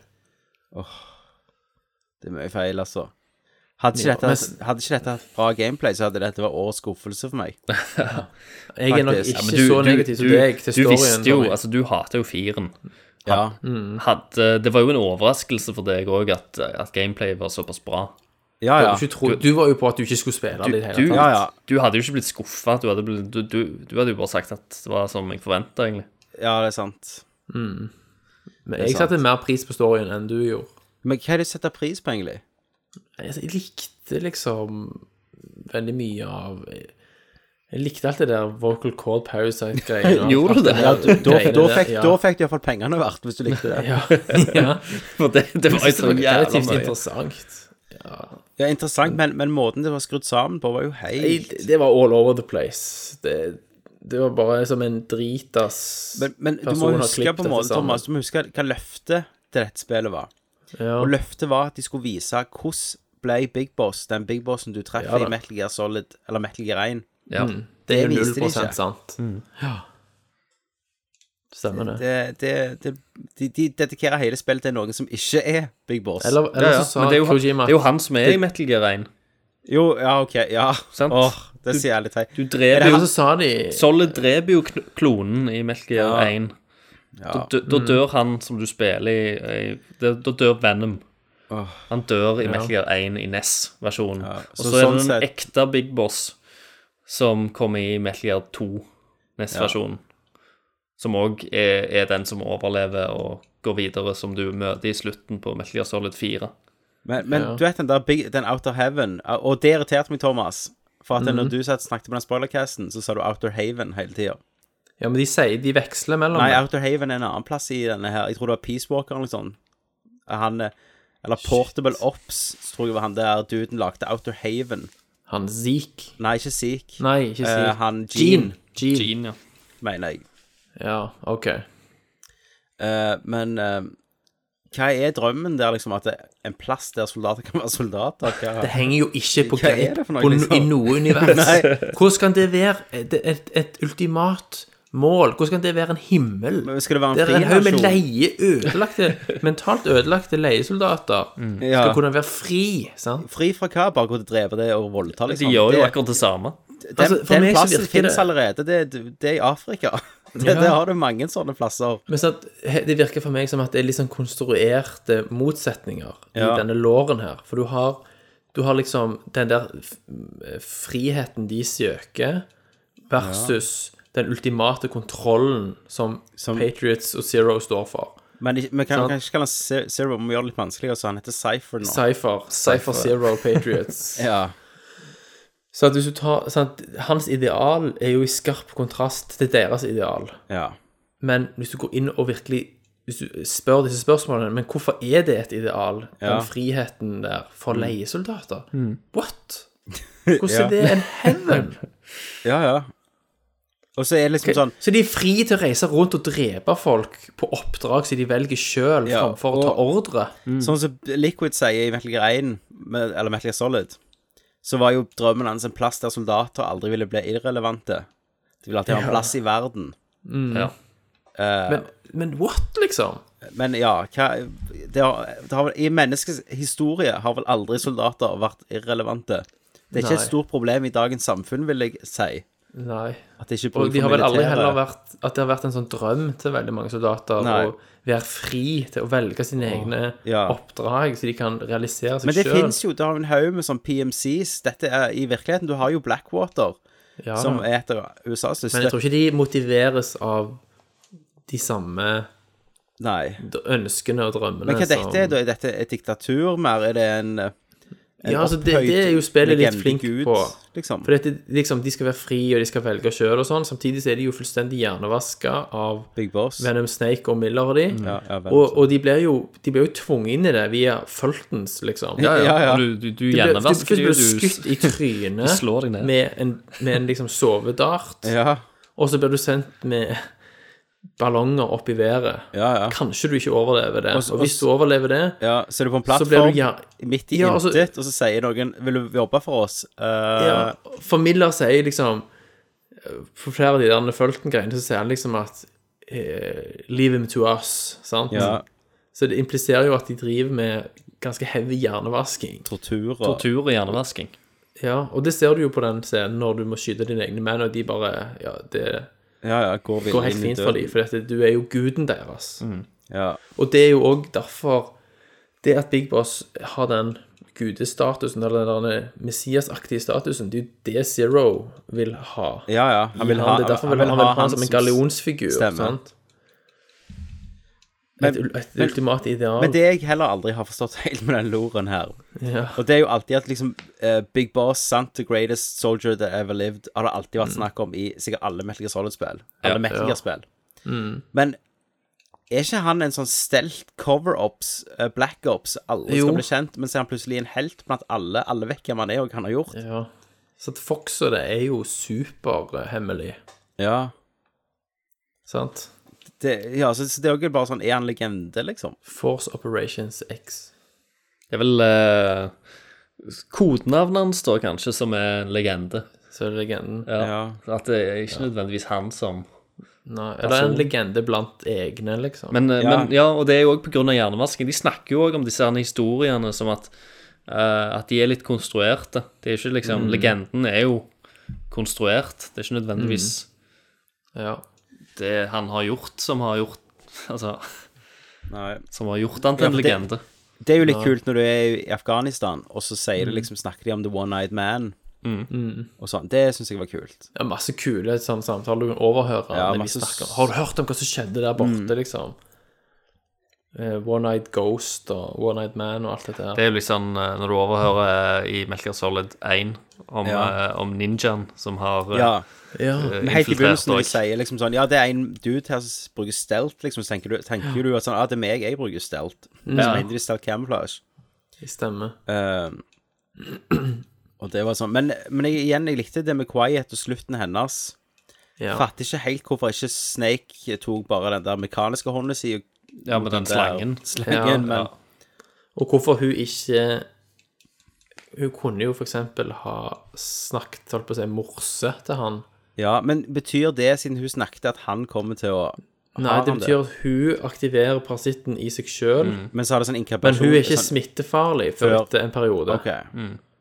S5: Det er mye feil, altså. Hadde ikke,
S1: Ja,
S5: dette,
S1: men-
S5: hadde ikke dette hatt bra gameplay, så hadde dette vært årets skuffelse for meg.
S1: Jeg er nok
S5: Faktisk.
S1: ikke
S5: Ja,
S6: men
S1: så negativ som deg til
S6: du
S1: storyen.
S6: visste jo
S1: Tommy.
S6: Altså, du hater jo firen.
S5: Ja,
S6: Hadde, det var jo en overraskelse for deg òg at, at gameplay var såpass bra.
S5: ja. Ja.
S1: Du, tro, du var jo på at du ikke skulle spille det i det hele
S6: Du,
S1: tatt.
S5: Ja, ja.
S6: du hadde jo ikke blitt skuffa. Du, hadde blitt- du, du, du hadde jo bare sagt at det var som jeg forventa, egentlig.
S5: ja, det er sant.
S1: Men jeg satte mer pris på storyen enn du gjorde.
S5: Men hva er det du setter pris på, egentlig?
S1: Jeg, jeg likte liksom veldig mye av Jeg likte alt det der vocal Call parasite-greiene.
S6: Gjorde du det?
S5: Ja, da, da, da, fikk,
S1: ja.
S5: da fikk du iallfall pengene verdt, hvis du likte det.
S1: Ja, ja.
S6: For det, det var jo så jævla mye.
S1: interessant.
S5: Ja, interessant, men, men måten det var skrudd sammen på, var jo helt
S1: det var all over the place. Det, det var bare som en dritas
S5: Men, men du må huske på en måte. Thomas, du må huske hva løftet til dette spillet var.
S1: Ja.
S5: Og løftet var at de skulle vise hvordan ble Big Boss den Big Bossen du treffer
S1: Ja
S5: i Metal Gear Solid, eller Metal Gear 1.
S6: Ja.
S1: Det er
S5: Det
S1: jo
S5: viste
S1: 0
S5: de ikke.
S1: sant. Ja. Stemmer det.
S5: Det, det, det, de, de dedikerer hele spillet til noen som ikke er Big Boss.
S1: Eller, eller
S6: ja.
S1: så sa
S6: Men det er, jo, han-
S1: Kojima
S6: det er jo han som er i Metal Gear 1.
S5: Jo, ja, OK. Ja.
S6: Sant?
S5: Åh, det sier jeg litt teit.
S6: Du
S5: Er
S6: dreper jo
S1: så sa de
S6: Solid dreper jo kn- klonen i Metal Gear
S5: Ja.
S6: 1.
S5: Ja.
S6: Da, dø- da dør han som du spiller i, i Da da dør Venom. Han dør i Metal Gear 1 i NES-versjonen.
S5: Ja,
S6: Og
S5: så
S6: så er
S5: sånn
S6: det den
S5: sett-
S6: ekte Big Boss som kommer i Metal Gear 2, NES-versjonen. Som òg er, er den som overlever og går videre, som du møter i slutten på Metal Gear Solid 4.
S5: Men, men
S1: Ja.
S5: du vet den der Big, den Outer Heaven Og det irriterte meg, Thomas. For at når du satt, snakket på den spoilercasten, så sa du Outer Haven hele tida.
S1: Ja, men de sier de veksler mellom
S5: Nei. Outer Haven er en annen plass i denne her. Jeg tror det var Peace Walker eller noe sånt. Han eh, Eller Portable Ops, så tror jeg var han der duden lagde Outer Haven.
S1: Han Zeke.
S5: Nei, ikke Zeke.
S1: Nei, ikke
S5: Zeke.
S1: Zeke.
S5: han Gene,
S1: Gene.
S6: Gene, ja.
S5: mener jeg.
S1: Ja, OK.
S5: Uh, men uh, hva er drømmen der, liksom? At det en plass der soldater kan være soldater? Hva?
S1: Det henger jo ikke på
S5: Hva er
S1: greip
S5: det for noe,
S1: på,
S5: liksom?
S1: i noe univers. Hvordan kan det være et, et, et ultimat mål? Hvordan kan det være en himmel?
S5: Men skal det være en
S1: Det er en haug med leie, ødelagte, mentalt ødelagte leiesoldater
S5: Ja.
S1: skal kunne være fri, sant?
S5: Fri fra hva? Bare gå til å drepe det og voldta,
S6: De
S5: liksom?
S6: gjør jo akkurat det samme.
S5: Den,
S1: Altså,
S5: den plassen
S1: det-
S5: allerede. Det, det er i Afrika. Det,
S1: Ja.
S5: det har du mange sånne plasser.
S1: Men så det virker for meg som at det er litt sånn konstruerte motsetninger
S5: Ja.
S1: i denne låren her. For du har, du har liksom den der friheten de søker, versus den ultimate kontrollen som,
S5: Som-
S1: Patriots og Zero står for.
S5: Men vi kan sånn. kanskje kalle han Zero, må gjøre det litt vanskeligere, så han heter Cypher nå.
S1: Cypher. Cypher Zero Patriots.
S5: ja.
S1: Så at hvis du tar sant, Hans ideal er jo i skarp kontrast til deres ideal.
S5: ja.
S1: Men hvis du går inn og virkelig Hvis du spør disse spørsmålene Men hvorfor er det et ideal, den friheten der, for leiesoldater? What?
S5: Ja.
S1: Hvordan er det en heaven?
S5: Ja, ja. Og så er det liksom sånn
S1: Så de er fri til å reise rundt og drepe folk på oppdrag som de velger sjøl,
S5: Ja,
S1: framfor å ta
S5: ordre?
S1: ordre.
S5: Sånn som Liquid sier i Metal Gear 1, eller Metal Gear Solid, så var jo drømmen hans en plass der soldater aldri ville bli irrelevante. De ville alltid ha en plass i verden.
S6: Ja.
S1: Men, men what, liksom?
S5: Men ja, hva det har, det har vel, I menneskets historie har vel aldri soldater vært irrelevante. Det er ikke
S1: Nei.
S5: et stort problem i dagens samfunn, vil jeg si.
S1: Nei.
S5: At det ikke er
S1: Og
S5: bruk
S1: de
S5: for
S1: har vel aldri heller vært At det har vært en sånn drøm til veldig mange soldater
S5: Nei.
S1: å være fri til å velge sine egne
S5: ja.
S1: oppdrag, så de kan realisere seg
S5: Men det
S1: sjøl.
S5: fins jo, du har en haug med sånn PMCs. Dette er i virkeligheten. Du har jo Blackwater,
S1: Ja,
S5: som er et av USAs
S1: men jeg tror ikke de motiveres av de samme
S5: Nei.
S1: ønskene og drømmene
S5: Men hva
S1: er
S5: dette da? Er dette et diktatur mer? Er det en, en
S1: Ja, altså, det- det er jo spillet litt flink
S5: gud,
S1: på.
S5: Liksom.
S1: For dette, liksom, de skal være fri, og de skal velge sjøl og sånn. Samtidig så er de jo fullstendig hjernevaska av
S5: Big Boss.
S1: Venom Snake og Miller og de.
S5: Ja, ja,
S1: og, og de blir jo de blir jo tvunget inn i det via Fultons, liksom.
S6: Ja, ja.
S5: Ja.
S6: Du, du, du hjernevasker
S1: du blir
S6: jo, du
S1: skutt i trynet med en, med en liksom sovedart,
S5: Ja,
S1: og så blir du sendt med ballonger opp i været.
S5: ja, ja.
S1: Kanskje du ikke overlever det.
S5: Også,
S1: Og hvis du overlever det,
S5: ja. Så er du på en plattform
S1: ja,
S5: midt i
S1: Ja, altså-
S5: intet, og så sier noen 'Vil du jobbe for oss?' Uh,
S1: ja, For Miller sier liksom For flere av de der Fulton-greiene, så sier han liksom at eh, Leave him to us, sant?
S5: ja,
S1: Så det impliserer jo at de driver med ganske heavy hjernevasking.
S5: tortur og
S6: Tortur og hjernevasking.
S1: Ja, og det ser du jo på den scenen når du må skyte dine egne menn, og de bare Ja, det
S5: Ja, ja, går,
S1: går helt fint for dem, for dette, du er jo guden deres.
S5: Ja.
S1: Og det er jo òg derfor Det at Big Boss har den gudestatusen, eller den messiasaktige statusen, det er jo det Zero vil ha.
S5: ja, ja. Han vil ha,
S1: det er derfor vil han, han vil ha han som en gallionsfigur.
S5: Stemme.
S1: Sant?
S5: Men-
S1: et, et ultimat ideal.
S5: Men det jeg heller aldri har forstått helt med den loren her
S1: ja.
S5: Og det er jo alltid at liksom uh, Big Boss, sant, the greatest soldier that ever lived, har det alltid vært snakk om i sikkert alle Metal Gear Solid-spill. Alle
S6: Ja,
S5: Metal. Gear-spill. Men er ikke han en sånn stelt cover-ups, uh, black ops, alle
S1: Jo.
S5: skal bli kjent, men så er han plutselig en helt blant alle. Alle vet hvem han er, og hva han har gjort.
S1: ja. Så at Fox og det er jo superhemmelig,
S5: Ja.
S1: sant?
S5: Det, ja, så, så det er jo ikke bare sånn Er han legende, liksom?
S1: Force Operations X.
S6: Det er vel eh, Kodenavnet hans, da, kanskje, som er en legende.
S1: Så er det legenden.
S6: Ja.
S5: Ja.
S6: At det er ikke nødvendigvis han som
S1: Nei, eller en legende blant egne, liksom.
S6: Men ja,
S5: Ja.
S6: men, ja og det er jo òg pga. hjernevasking. De snakker jo òg om disse her historiene som at, eh, at de er litt konstruerte. Det er ikke liksom Legenden er jo konstruert. Det er ikke nødvendigvis
S1: ja.
S6: Det han har gjort, som har gjort Altså,
S5: Nei.
S6: som har gjort han til en
S5: ja,
S6: legende.
S5: Det er jo litt kult når du er i Afghanistan, og så sier det liksom, snakker de om The One-Eyed Man. Og sånn. Det syns jeg var kult.
S1: ja, masse kule sånn, samtaler du kan overhøre.
S5: Ja, masse
S1: Har du hørt om hva som skjedde der borte, liksom? Uh, One-Eyed Ghost og One-Eyed Man og alt dette her.
S6: Det er jo liksom når du overhører eh, i Melker Solid 1 om,
S5: Ja.
S6: uh, om ninjaen som har
S5: Ja.
S1: Ja.
S6: eh,
S5: Men helt i begynnelsen når de sier liksom sånn Ja, det er en dude her som bruker stelt, liksom, så tenker du, tenker du at sånn ah, det er meg, jeg bruker stelt. Så mener de stelt camouflage.
S1: Det stemmer.
S5: Eh, og det var sånn Men, men jeg, igjen, jeg likte det med Quiet og slutten hennes.
S1: Ja.
S5: Fatter ikke helt hvorfor ikke Snake tok bare den der mekaniske hånda si
S6: Ja, med den
S5: den
S6: slangen.
S5: slangen,
S1: Ja,
S5: men
S6: ja.
S1: Og hvorfor hun ikke Hun kunne jo for eksempel ha snakket holdt på å si, morse til han.
S5: Ja, men betyr det, siden hun snakket, at han kommer til å
S1: Nei, det betyr at hun aktiverer parasitten i seg sjøl.
S5: Men så har det sånn
S1: Men
S5: inkapasjon
S1: hun er ikke
S5: sånn,
S1: smittefarlig før
S5: Før-
S1: etter en periode.
S5: OK.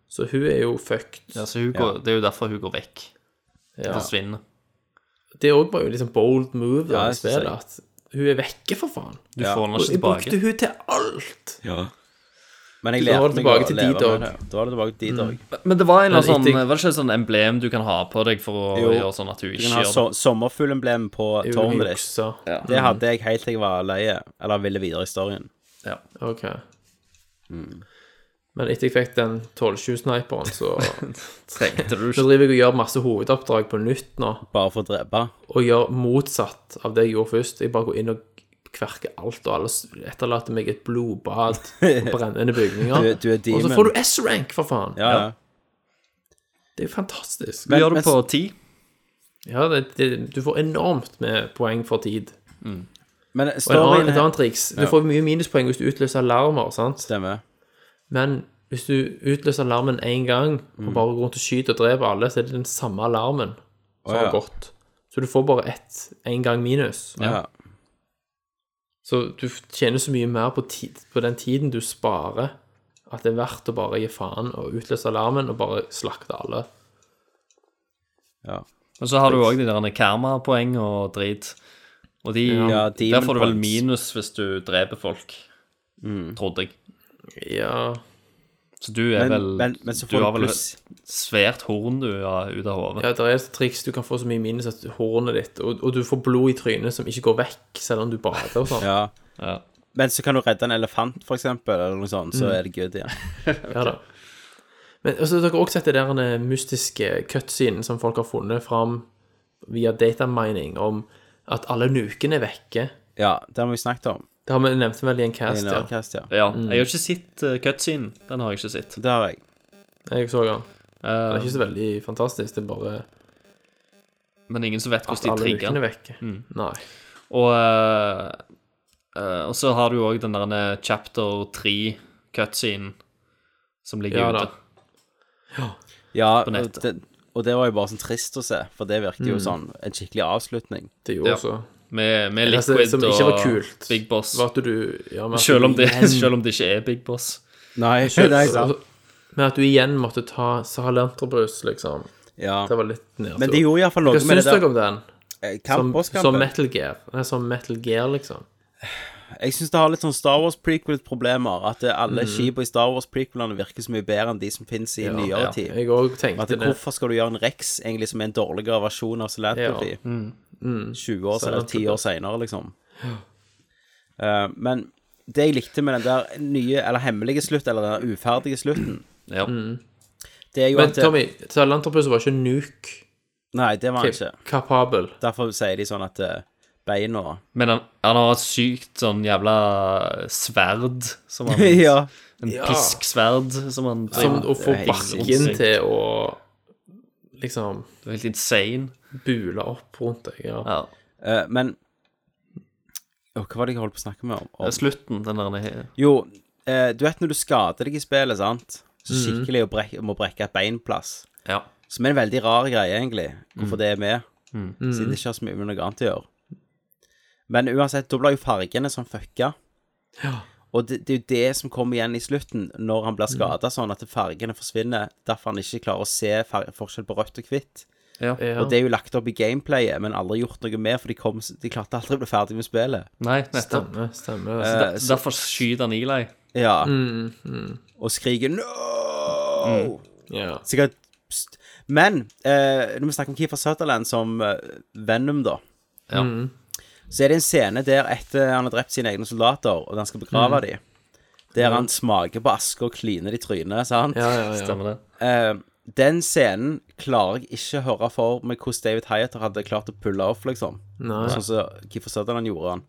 S1: Så hun er jo fucked.
S6: Ja, så hun går, Det er jo derfor hun går vekk.
S1: Ja.
S6: Forsvinner.
S1: Det òg var jo liksom bold move da,
S5: Ja,
S1: i
S5: jeg synes
S1: spillet. At hun er vekke, for faen.
S6: Du
S5: Ja.
S6: får henne
S1: Og
S6: ikke
S1: jeg brukte hun til alt.
S5: Ja. Men jeg lærte meg å leve med det. Da var det tilbake til D-Dog.
S6: Men det var en eller annen sånn Var det ikke et sånn emblem du kan ha på deg for å
S5: Jo.
S6: gjøre sånn at du
S5: Du
S6: ikke
S5: kan ha
S6: gjør
S5: so sommerfuglemblem på tårnet ditt.
S1: Ja.
S5: Det hadde jeg helt til jeg var leie, eller ville videre i storyen.
S6: Ja.
S1: Ok. Men etter jeg fikk den 12-20-sniperen, så
S6: Trengte du
S1: Nå
S6: ikke
S1: driver jeg og gjør masse hovedoppdrag på nytt nå,
S5: Bare for å drepe.
S1: og gjør motsatt av det jeg gjorde først. Jeg bare går inn og kverker alt, og alle etterlater meg et blodbad og brennende bygninger.
S5: Du, du er
S1: og så får du S-rank, for faen!
S5: Ja, ja.
S1: Det er jo fantastisk.
S6: Du gjør
S5: du
S6: det på ti.
S1: Ja, det, det, du får enormt med poeng for tid.
S5: Men
S1: Og en annen, et annet triks Du får mye minuspoeng hvis du utløser alarmer, sant?
S5: Stemmer.
S1: Men hvis du utløser alarmen én gang, og bare går rundt og skyter og dreper alle, så er det den samme alarmen som
S5: oh, ja.
S1: har gått. Så du får bare ett én gang minus.
S5: Ja.
S1: Så du tjener så mye mer på, tid, på den tiden du sparer, at det er verdt å bare gi faen og utløse alarmen og bare slakte alle.
S5: ja.
S6: Men så har du òg de der karmapoeng og drit. Og de,
S5: Ja,
S6: der får du vel minus hvis du dreper folk, trodde jeg.
S1: Ja
S6: Så du er
S5: Men,
S6: vel
S5: men, men så
S6: Du
S5: får
S6: har
S5: du
S6: vel
S5: pluss.
S6: et svært horn du har ut av hodet.
S1: Ja, det er et triks. Du kan få så mye minus at hornet ditt Og, og du får blod i trynet som ikke går vekk, selv om du bader og sånn.
S5: Ja.
S6: Ja.
S5: Men så kan du redde en elefant, for eksempel, eller noe sånt, så er det good igjen.
S1: Ja da. Men altså, dere har også sett det der den mystiske cutscenen som folk har funnet fram via datamining, om at alle nukene er vekke.
S5: Ja, det har vi snakket om.
S1: Det har vi nevnt vel i en cast, ja.
S5: Cast, ja.
S6: ja. Jeg har ikke sett uh, cutscenen. Den har jeg ikke sett.
S5: Det har jeg.
S1: Jeg så den. Det er
S6: Eh,
S1: ikke så veldig fantastisk, det er bare
S6: men ingen som vet hvordan de trigger
S1: er vekke. Nei.
S6: Og, uh, eh, og så har du jo òg den der eh, chapter 3-cutscenen som ligger
S1: Ja
S6: ute.
S5: Ja,
S6: På nettet.
S5: det, og det var jo bare sånn trist å se, for det virket
S1: Mm.
S5: jo sånn en skikkelig avslutning.
S1: Det gjorde
S6: Ja.
S1: så.
S6: Med, med
S1: Det
S6: Liquid
S1: som ikke var
S6: og Big Boss.
S1: var at du ja,
S6: Selv om, det, selv om det ikke er Big Boss.
S5: Nei,
S1: Så-
S5: nei, sant.
S1: Men at du igjen måtte ta Sahalantrobus, liksom.
S5: Ja.
S1: Det var litt nedtur.
S5: Men det gjorde iallfall
S1: Hva
S5: noe med
S1: syns
S5: det
S1: dere om den?
S5: eh,
S1: Som, som Metal Gear. Er som Metal Gear, liksom.
S5: Jeg syns det har litt sånn Star Wars prequel-problemer. At det, alle
S1: Mm.
S5: skip i Star Wars prequelene virker så mye bedre enn de som finnes i nyere
S6: ja.
S5: tid.
S1: Jeg òg
S5: At
S1: tenkte
S5: det,
S1: det.
S5: hvorfor skal du gjøre en Rex egentlig som er en dårligere versjon av Salatrophy?
S1: Ja. Mm.
S5: 20 år eller 10 år seinere, liksom. Eh, men det jeg likte med den der nye, eller hemmelige slutt, eller den der uferdige slutten,
S6: Ja.
S5: det er jo
S1: Men
S5: at det,
S1: Tommy, Sahalantrobus var ikke nuke
S5: Nei, det var han ikke.
S1: kapabel.
S5: Derfor sier de sånn at eh, beina
S6: Men han, han har et sykt sånn jævla sverd som han
S5: Ja.
S6: En
S1: Ja.
S6: pisksverd som han
S1: Som å få
S5: helt
S1: bakken
S6: sinnssykt.
S1: til å liksom
S6: Det er helt insane.
S1: bule opp rundt deg. Ja.
S6: Ja.
S5: Eh, men Åh, Hva var det jeg holdt på å snakke med om?
S6: Er slutten, den der
S5: Jo, eh, du vet når du skader deg i spillet, sant? Så
S1: Mhm.
S5: skikkelig og brek, må brekke et bein plass.
S6: Ja.
S5: Som er en veldig rar greie, egentlig.
S1: Mhm.
S5: Hvorfor det er med. Siden det ikke har så mye med noe annet å gjøre. Men uansett, da blir jo fargene sånn fucka. Ja. Og det, det er jo det som kommer igjen i slutten, når han
S1: Mhm.
S5: blir skada sånn at fargene forsvinner. Derfor han ikke klarer å se forskjell på rødt og hvitt.
S6: ja.
S1: Ja.
S5: Og det er jo lagt opp i gameplayet, men aldri gjort noe med, for de, kom, de klarte aldri å bli ferdig med spillet.
S6: Nei, nettopp.
S1: Stemmer. stemmer.
S5: Så,
S6: Der,
S5: så-
S6: derfor skyter han Eli.
S5: Ja.
S1: Mm,
S5: Og skriker 'no'!
S1: Ja.
S5: Sikkert pst. Men eh, når vi snakker om Keefer Sutherland som eh, Venom, da,
S6: Ja.
S5: så er det en scene der etter han har drept sine egne soldater, og han skal begrave dem, der han smaker på aske og kliner det i trynet, sant?
S1: Ja, ja, ja.
S6: Stemmer det.
S5: Eh, den scenen klarer jeg ikke å høre for meg hvordan David Hyatter hadde klart å pulle off, liksom.
S1: Nei.
S5: Sånn som Keefer Sutherland gjorde han.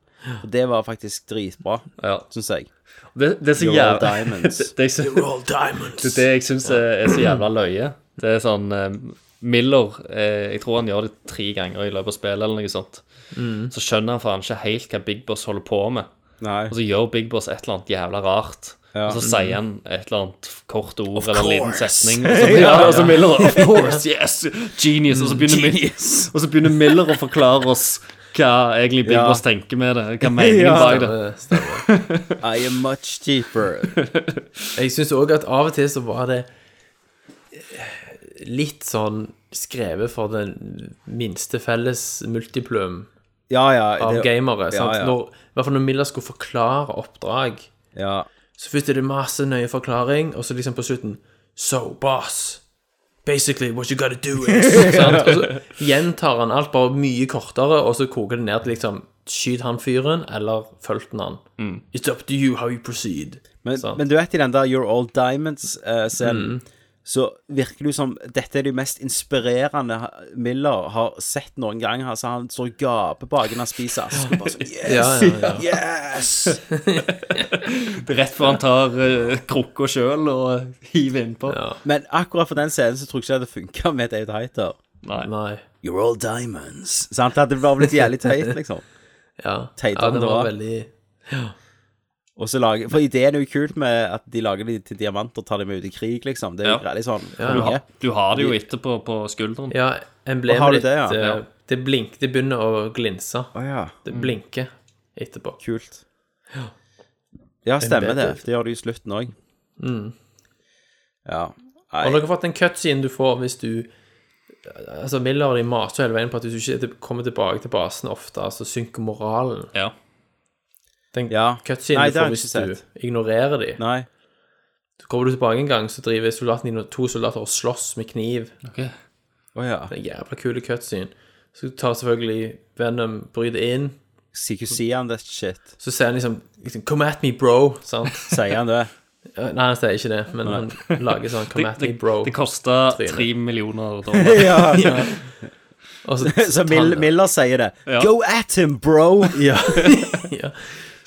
S5: Og det var faktisk dritbra,
S6: Ja.
S5: syns jeg.
S6: Det, det er så
S5: You're all
S6: jævla
S5: diamonds.
S6: det, det, er
S1: All diamonds.
S6: det, det jeg syns er, er så jævla løye. Det er sånn eh, Miller eh, Jeg tror han gjør det tre ganger i løpet av spillet, eller noe sånt.
S5: Mm.
S6: Så skjønner han faen ikke helt hva Big Boss holder på med.
S5: Nei.
S6: Og så gjør Big Boss et eller annet jævla rart.
S5: Ja.
S6: Og så sier han et eller annet kort ord eller en liten setning. Og så, ja, og så Miller Of course, yes! Genius. Og så begynner, Mil- og så begynner Miller å forklare oss hva egentlig Big
S5: Ja.
S6: Boss tenker med det. Hva meningen
S5: Ja.
S6: bak det.
S1: Stemmer.
S5: I am much cheaper.
S1: Jeg syns òg at av og til så var det litt sånn skrevet for den minste felles multiplum
S5: Ja, ja.
S1: av
S5: det-
S1: gamere.
S5: Ja,
S1: sant? Når, I hvert fall når Miller skulle forklare oppdrag,
S5: ja.
S1: så først er det masse nøye forklaring, og så liksom på slutten So, boss. Basically, what you gotta do is sant? Og så gjentar han alt bare mye kortere, og så koker det ned til liksom Skyt han fyren, eller fulgt han. It's up to you how you proceed.
S5: Men,
S1: Sant.
S5: men du vet i den der You're All Diamonds-scenen,
S1: Mm.
S5: Så virker det jo som dette er det mest inspirerende Miller har sett noen gang. Altså, han står og gaper bak når han spiser aske. Bare sånn Yes!
S1: Ja, ja, ja.
S5: Yes!
S6: Rett før han tar uh, krukka sjøl og hiver innpå.
S1: Ja.
S5: Men akkurat for den scenen så tror jeg ikke det hadde funka med David Heiter.
S6: Nei.
S1: Nei.
S5: You're all diamonds. Sant? Det hadde bare blitt jævlig teit, liksom.
S1: Ja.
S5: Teitere
S1: ja, det var
S5: veldig
S1: veldig
S5: Og så lage, For ideen er jo kult med at de lager de til diamanter og tar dem med ut i krig, liksom. Det er jo
S6: Ja.
S5: sånn
S1: Ja.
S6: Du, har, du har det jo etterpå på skulderen.
S1: Ja, emblemet ditt
S5: det, ja?
S1: eh, Det blink, det begynner å glinse.
S5: Oh, ja.
S1: Det blinker etterpå.
S5: Kult. Ja, stemmer det. Det gjør det i slutten òg. Ja.
S1: Har
S5: Nei.
S1: dere fått en cutscene du får hvis du Altså, Miller de maser hele veien på at hvis du ikke kommer tilbake til basen ofte, altså synker moralen.
S6: Ja.
S1: Den
S5: Ja.
S1: cutscenen du får hvis du ignorerer de.
S5: Nei.
S1: Så kommer du tilbake en gang, så driver soldatene dine to soldater og slåss med kniv.
S6: Okay.
S5: Oh, ja.
S1: Det er en jævla kule cutscene. Så tar selvfølgelig Venom bryter inn.
S5: CQC han det shit.
S1: Så sier han liksom, liksom 'Come at me, bro'. Sant?
S5: Sier han det?
S1: Nei, han sier ikke det, men han lager sånn 'Come at me, bro'.
S6: det kosta
S1: Trynet.
S6: tre millioner dollar.
S5: ja.
S1: ja. så,
S5: Så Miller sier det.
S6: Ja.
S5: Go at him, bro!
S1: Ja.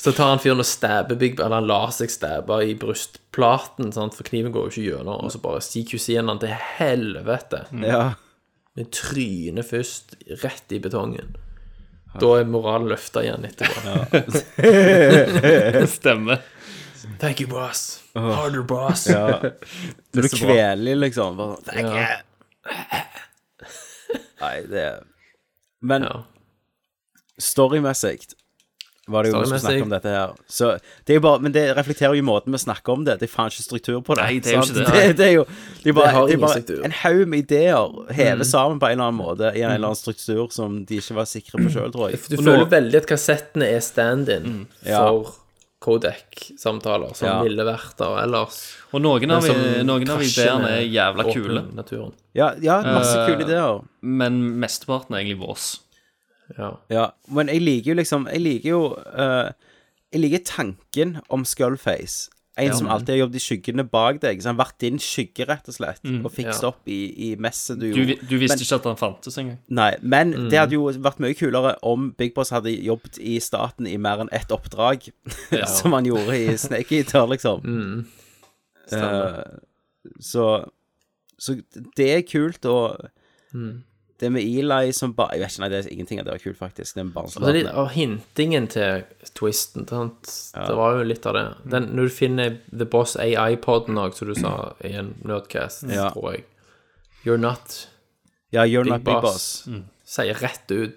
S1: Ja. Så tar han fyren og stabber Big Eller han lar seg stabbe i brystplaten, sant? for kniven går jo ikke gjennom. Og så bare CQC-en han til helvete.
S5: Ja.
S1: Med trynet først rett i betongen. Da er moralen løfta igjen etterpå.
S6: Stemmer.
S1: Thank you, boss. Harder, boss.
S5: ja. Du kveler, liksom. Bare, Thank
S1: Ja.
S5: you. Nei, det er Men
S1: Ja.
S5: storymessig var det jo noen som snakket om dette her. Så det er jo bare, men det reflekterer jo måten vi snakker om det. Det er faen ikke struktur på det.
S6: Nei, det er jo
S5: sant?
S6: ikke det.
S5: det. Det er jo det er bare,
S1: Det har
S5: det er bare en haug med ideer hevet sammen på en eller annen måte i en eller annen struktur som de ikke var sikre på sjøl, tror jeg.
S1: Du
S5: Og
S1: føler
S5: nå-
S1: veldig at kassettene er stand-in
S5: Ja.
S1: for Codec-samtaler, som
S5: Ja.
S1: ville vært der ellers.
S6: Og noen av, noen av ideene er jævla kule,
S1: Naturen.
S5: Ja, ja masse
S6: Eh,
S5: kule ideer.
S6: men mesteparten er egentlig vårs.
S1: Ja.
S5: Ja, men jeg liker jo liksom Jeg liker jo uh, Jeg liker tanken om Skullface. En som alltid har jobbet i skyggene bak deg. Så han har vært din skygge, rett og slett, og fikset
S1: ja.
S5: opp i, i messet du gjorde.
S6: Du, du visste ikke at han fantes engang.
S5: Nei, men det hadde jo vært mye kulere om Big Boss hadde jobbet i staten i mer enn ett oppdrag, som han gjorde i Snake Eater, liksom. Eh, så Så det er kult, og det med Eli som bare Jeg vet ikke, nei, det er ingenting av det var kult, faktisk. Den er bare
S1: og hintingen til twisten. Sant? Det var jo litt av det. Den, når du finner The Boss AI-poden òg, som du sa i en Nerdcast,
S5: Ja.
S1: tror jeg You're not
S5: Ja, You're
S1: Big
S5: not Big
S1: Boss.
S5: Boss.
S1: Sier rett ut.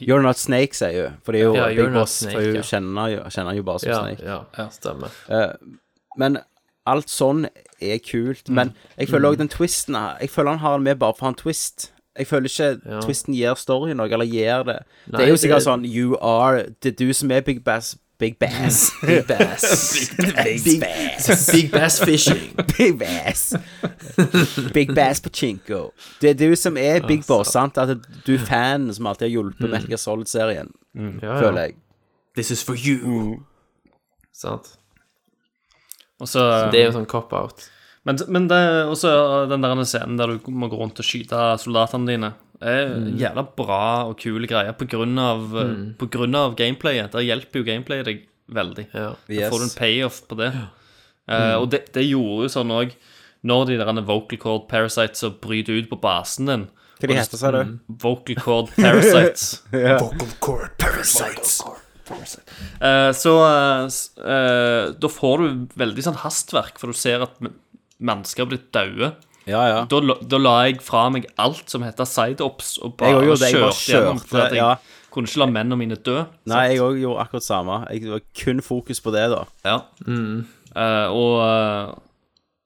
S5: You're not Snake, sier hun. For det er jo
S1: Ja,
S5: Big Boss,
S1: Snake,
S5: for hun
S1: ja.
S5: kjenner, kjenner jo bare som
S1: Ja,
S5: Snake.
S1: ja, stemmer.
S5: Men alt sånn er kult. Men jeg føler òg den twisten Jeg føler han har den med bare for han twist. Jeg føler ikke
S1: Ja.
S5: twisten gir storyen noe, eller gir det. det er jo
S1: det-
S5: sikkert sånn You are Det er du som er Big Bass. Big Bass.
S1: Big Bass. Big, Bass. Big Bass Fishing.
S5: Big Bass. Big Bass Pachinko. Det er du som er Big Boss, sant? At du er fanen som alltid har hjulpet Metal Gear Solid-serien,
S1: Ja,
S5: føler jeg.
S1: This is for you. Sant?
S6: Og så
S1: Det er jo sånn cop-out.
S6: Men, men det, også den der scenen der du må gå rundt og skyte soldatene dine, er
S1: Mm.
S6: jævla bra og kule greier på grunn av, på grunn av gameplayet. Der hjelper jo gameplayet deg veldig.
S1: Ja.
S6: Da får du en payoff på det. Eh, og det, det gjorde jo sånn òg Når de der vocal cord parasites som bryter ut på basen din
S5: Hva de heter, sa du?
S6: Vocal cord parasites.
S1: Vocal cord parasites.
S6: Vocal så eh, s- uh, da får du veldig sånn hastverk, for du ser at mennesker har blitt daue.
S5: Ja, ja.
S6: Da, da la jeg fra meg alt som heter side-ops, og bare kjørte gjennom. For at jeg
S5: ja.
S6: kunne ikke la mennene mine dø.
S5: Nei, jeg òg gjorde akkurat samme. Jeg var kun fokus på det, da.
S6: Ja. Eh, og eh,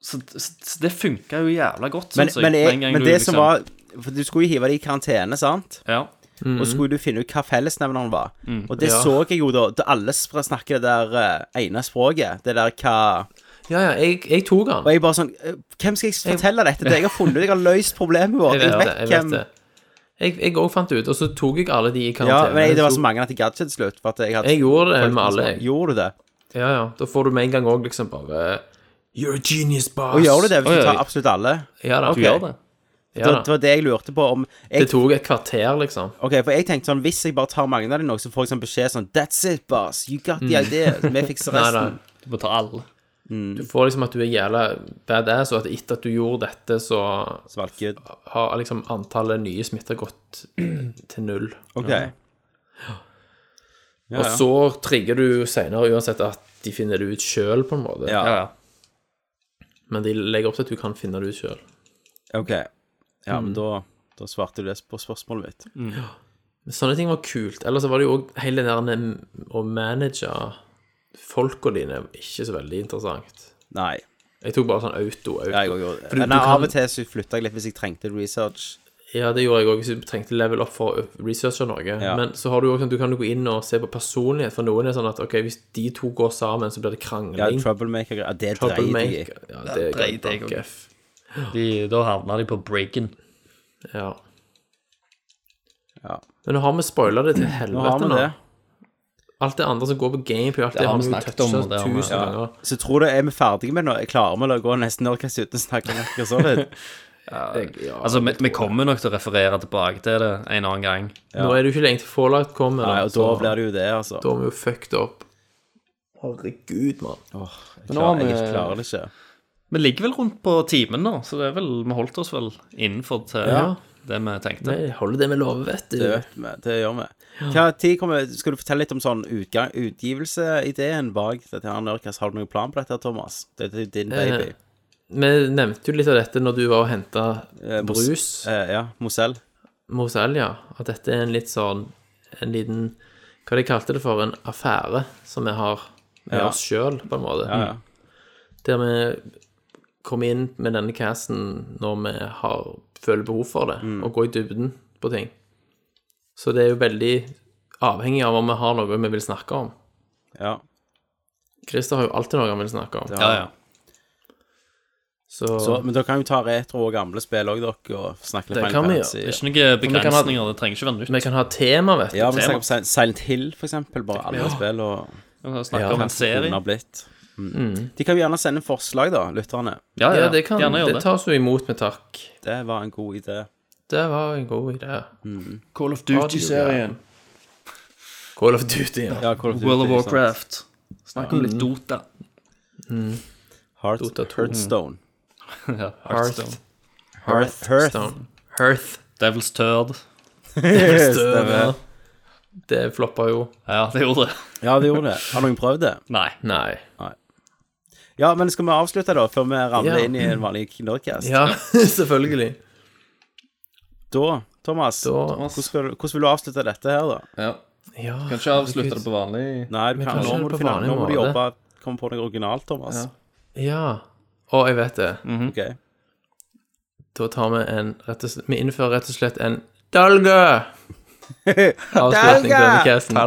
S6: så, så, så det funka jo jævla godt,
S5: Men,
S6: jeg.
S5: men, jeg, men det
S6: liksom-
S5: som var For du skulle jo hive deg i karantene, sant?
S6: Ja.
S5: Og skulle du finne ut hva fellesnevneren var.
S6: Mm.
S5: Og det
S1: Ja.
S5: så jeg jo da. Da alle snakker det der uh, ene språket. Det der hva
S1: Ja, ja, jeg, jeg tok han.
S5: Og jeg bare sånn eh, Hvem skal jeg fortelle dette til? Jeg har funnet ut Jeg har løst problemet vårt.
S1: Jeg vet det. jeg vet
S5: hvem
S1: det Jeg òg fant det ut, og så tok jeg alle de i
S5: Ja, men jeg, det var
S1: Så-
S5: mange at jeg gadd ikke til slutt. For at jeg, hadde
S1: Jeg gjorde det med alle, jeg.
S5: Gjorde du det?
S1: Ja, ja. Da får du med en gang òg liksom bare You're a genius, boss.
S5: Og gjør du det hvis du tar absolutt alle?
S1: Ja da.
S6: Du gjør det.
S1: Ja,
S5: Det, det var det jeg lurte på om jeg,
S1: Det tok et kvarter, liksom.
S5: Ok, for jeg tenkte sånn Hvis jeg bare tar mange av dem nå, så får jeg sånn beskjed sånn That's it, boss. You got the idea. Vi fikser
S1: resten. Nei, nei.
S6: Du må ta alle.
S1: Du får liksom at du er jævla badass, og at etter at du gjorde dette, så
S5: Svalket.
S1: har liksom antallet nye smitter gått til null.
S5: Ok. Ja,
S1: Og
S5: ja.
S1: så trigger du seinere uansett at de finner det ut sjøl, på en måte.
S5: Ja.
S6: Ja, ja.
S1: Men de legger opp til at du kan finne det ut sjøl.
S5: Ok. Ja,
S1: Mm.
S5: men da, da svarte du det på spørsmålet mitt.
S1: Sånne ting var kult. Ellers så var det jo òg hele den der med å manage folka dine ikke så veldig interessant.
S5: Nei.
S1: Jeg tok bare sånn auto. auto.
S5: Ja, jeg gjorde det.
S1: For du-
S5: Nei,
S1: du
S5: Av og til så flytta jeg litt hvis jeg trengte research.
S1: Ja, det gjorde jeg òg hvis du trengte level up for å researche noe.
S5: Ja.
S1: Men så har du jo også sånn, du kan jo gå inn og se på personlighet, for noen er sånn at ok, hvis de to går sammen, så blir det
S5: Ja,
S1: krangling.
S5: troublemaker Ja, det dreide jeg.
S1: Ja, det
S6: dreit
S1: er
S6: jeg.
S1: F.
S6: De, da havna de på breaken.
S1: Ja.
S5: Ja.
S1: Men nå har vi spoila det til
S5: Nå har
S1: helvete
S5: vi
S1: nå.
S5: det.
S1: Alt det andre som går på game alt det,
S6: Det har vi
S1: vi
S6: snakket om, det har vi- ja.
S1: ganger.
S5: Så tror du er vi ferdige med det nå? Er klare med å gå nesten Nerdcast uten å snakke om sånt?
S6: Altså, vi, vi kommer nok til å referere tilbake til det en annen gang.
S1: Nå er det jo ikke lenge til Fallout kommer,
S5: Nei, og da
S1: så
S5: blir det jo det, altså.
S1: da er vi jo fucked up. Herregud, mann.
S5: Jeg klarer, jeg klarer det ikke.
S6: Vi ligger vel rundt på timen nå, så det er vel, vi holdt oss vel innenfor til
S1: Ja.
S6: det vi tenkte.
S1: Vi holder det vi lover, vet du.
S5: Det vet vi. Det gjør vi. Hva tid kommer, skal du fortelle litt om sånn utgang, utgivelseideen bak dette her Nerdcast? Har du noen plan på dette, Thomas? Dette er din baby.
S1: Eh, Vi nevnte jo litt av dette når du var og henta
S5: Eh,
S1: brus.
S5: Eh, ja, Mosell.
S1: Mosell, ja. At dette er en litt sånn En liten Hva de kalte det for? En affære som vi har med
S5: Ja.
S1: oss sjøl, på en måte.
S5: Ja, ja.
S1: Der vi kommer inn med denne casten når vi har, føler behov for det,
S5: Mm.
S1: og gå i dybden på ting. Så det er jo veldig avhengig av om vi har noe vi vil snakke om.
S5: ja.
S1: Christer har jo alltid noe han vil snakke om.
S6: Ja, ja.
S1: Så,
S5: Så, men dere kan jo ta retro og gamle spill òg, dere, og snakke litt
S1: Det kan vi
S5: gjøre.
S6: Det er ikke noen
S1: begrensninger, ha-
S6: det trenger ikke være nytt.
S1: vi kan ha tema, vet du.
S5: Ja, vi snakker om Silent Hill, for eksempel. Bare alle spill og
S6: Vi kan snakke
S1: Ja,
S6: om en serie.
S5: Mm. De kan jo gjerne sende forslag, da, lytterne.
S6: Ja,
S1: Ja, det, kan,
S6: Gjerne gjør
S1: det
S6: det.
S1: tas jo imot med takk.
S5: Det var en god idé.
S1: Det var en god idé.
S6: Call of
S1: Duty-serien. Call of Duty, ja.
S5: Ja, Call of Duty,
S6: World of
S5: sant.
S6: Warcraft. Snakk om litt Dota.
S5: Heart,
S1: Dota 2.
S5: Hearthstone.
S6: Ja,
S1: Hearth.
S5: Hearth. Hearth.
S1: Stone. Hearth.
S6: Devil's Turd.
S5: Stemmer.
S1: Det floppa jo.
S6: Ja, det gjorde det.
S5: Ja, det gjorde det. Har noen prøvd det?
S6: Nei.
S1: Nei.
S5: Ja, men skal vi avslutte, da, før vi ramler
S1: Ja.
S5: inn i en vanlig Nerdcast?
S1: Ja, selvfølgelig.
S5: Da, Thomas,
S1: Da
S5: hvordan, skal du, hvordan vil du avslutte dette her, da?
S6: Ja.
S1: ja,
S6: Kan ikke avslutte det på vanlig
S5: Nei, du kan,
S1: kan
S5: nå må
S1: det
S5: du,
S1: på
S5: finne,
S1: vanlig
S5: nå må du
S1: måte.
S5: jobbe komme på noe originalt, Thomas.
S1: Ja. Å, jeg vet det.
S5: Ok.
S1: Da tar vi en rett og slett, Vi innfører rett og slett en dalgø! Avslutning på denne casten.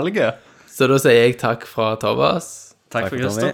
S1: Så da sier jeg takk fra Thomas.
S6: Takk for
S5: Tommy.
S6: Christer.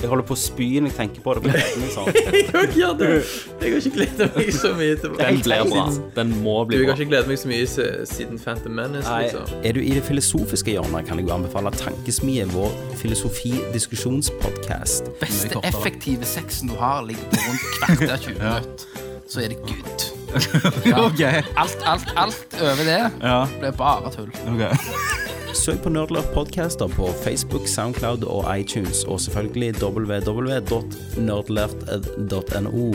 S5: Jeg holder på å spy når jeg tenker på det. På.
S1: Jeg ikke gjøre det. Jeg har ikke gledet meg så mye til
S6: Den blir bra. Den må bli
S1: jeg
S6: Du
S1: har ikke gledet meg så mye siden Phantom Menace,
S5: Nei,
S1: liksom.
S5: er du i det filosofiske hjørnet, kan jeg jo anbefale Tankesmie, vår filosofi-diskusjonspodkast.
S7: beste effektive sexen du har, ligger på rundt kvarter 20 minutter. Så er det Gud.
S8: Ja. okay.
S7: Alt, alt, alt over det
S8: Ja,
S7: blir bare tull.
S8: Okay.
S5: Søk på Nerdlurf Podcaster på Facebook, Soundcloud og iTunes, og selvfølgelig www.nerdlert.no.